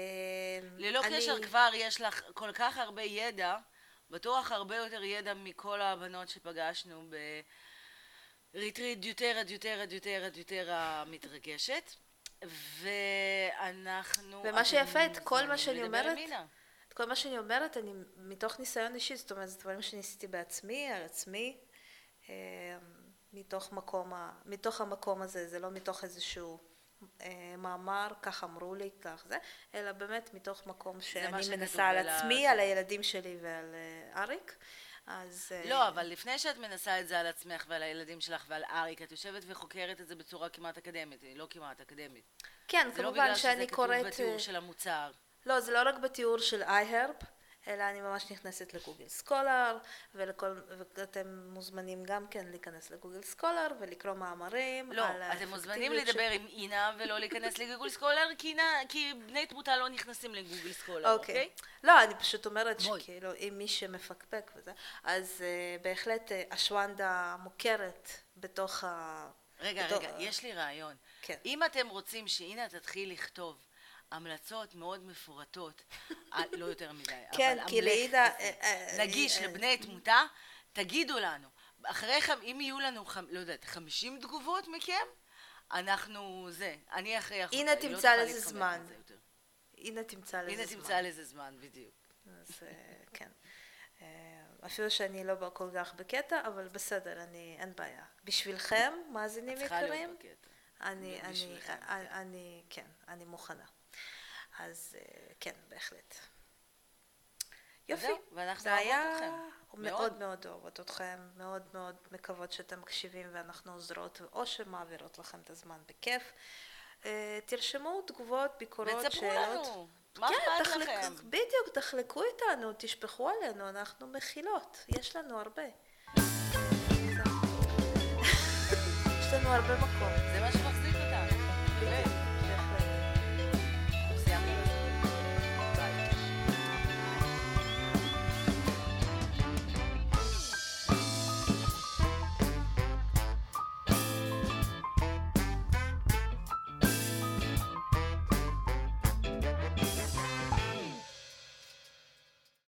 ללא אני- קשר כבר יש לך כל כך הרבה ידע, בטוח הרבה יותר ידע מכל הבנות שפגשנו בריטריט דיוטרה דיוטרה דיוטרה דיוטרה מתרגשת. ואנחנו... ומה שיפה, את כל מה שאני אומרת. את כל מה שאני אומרת, אני מתוך ניסיון אישי, זאת אומרת, זה דברים שניסיתי בעצמי, על עצמי, אה, מתוך מקום, מתוך המקום הזה, זה לא מתוך איזשהו אה, מאמר, כך אמרו לי, כך זה, אלא באמת מתוך מקום שאני מנסה על עצמי. על הילדים שלי ועל אה, אריק, אז... אה, לא, אבל לפני שאת מנסה את זה על עצמך ועל הילדים שלך ועל אריק, את יושבת וחוקרת את זה בצורה כמעט אקדמית, לא כמעט אקדמית. כן, זה לא כמובן בגלל שזה שאני כתוב קוראת... בתיאור אה, של המוצר. לא, זה לא רק בתיאור של iHerb, אלא אני ממש נכנסת ל Google Scholar, ולכל, ואתם מוזמנים גם כן להיכנס ל Google Scholar ולקרוא מאמרים לא, על אתם מוזמנים לדבר עם אינה ולא להיכנס ל Google Scholar, כי, אינה, כי בני תמותה לא נכנסים ל Google Scholar, אוקיי. אוקיי? לא, אני פשוט אומרת. שכאילו, אם מי שמפקפק וזה, אז אה, בהחלט אה, אשווגנדה מוכרת בתוך ה... רגע, בתוך- רגע, יש לי רעיון. כן. אם אתם רוצים שאינה תתחיל לכתוב המלצות מאוד מפורטות, אה, לא יותר מדי, כן, אבל כי לעידה, אה, אה, נגיש לבני תמותה, תגידו לנו. אחרי, חמ- אם יהיו לנו, חמ- לא יודעת, 50 תגובות מכם, אנחנו זה, אני אינה היא לא תמצא תוכל לזה זמן. הנה תמצא לזה הנה זמן. תמצא לזה זמן, בדיוק. אז כן. אפילו שאני לא כל כך בקטע, אבל בסדר, אני, אין בעיה. בשבילכם, מאזינים יקרים. אני, בשבילכם, אני, אני, כן, אני מוכנה. אז אה, כן, בהחלט. יופי. זהו, ואנחנו זה היה אתכם. מאוד מאוד. מאוד אוהבות אתכם, מאוד מאוד מקוות שאתם מקשיבים ואנחנו עוזרות, או שמעבירות לכם את הזמן בכיף. אה, תרשמו תגובות, ביקורות, ותספרו שאלות. לנו, מה כן, אכפת תחלק- לכם? בדיוק, תחלקו איתנו, תשפכו עלינו, אנחנו מכילות, יש לנו הרבה. יש לנו הרבה מקום. זה מה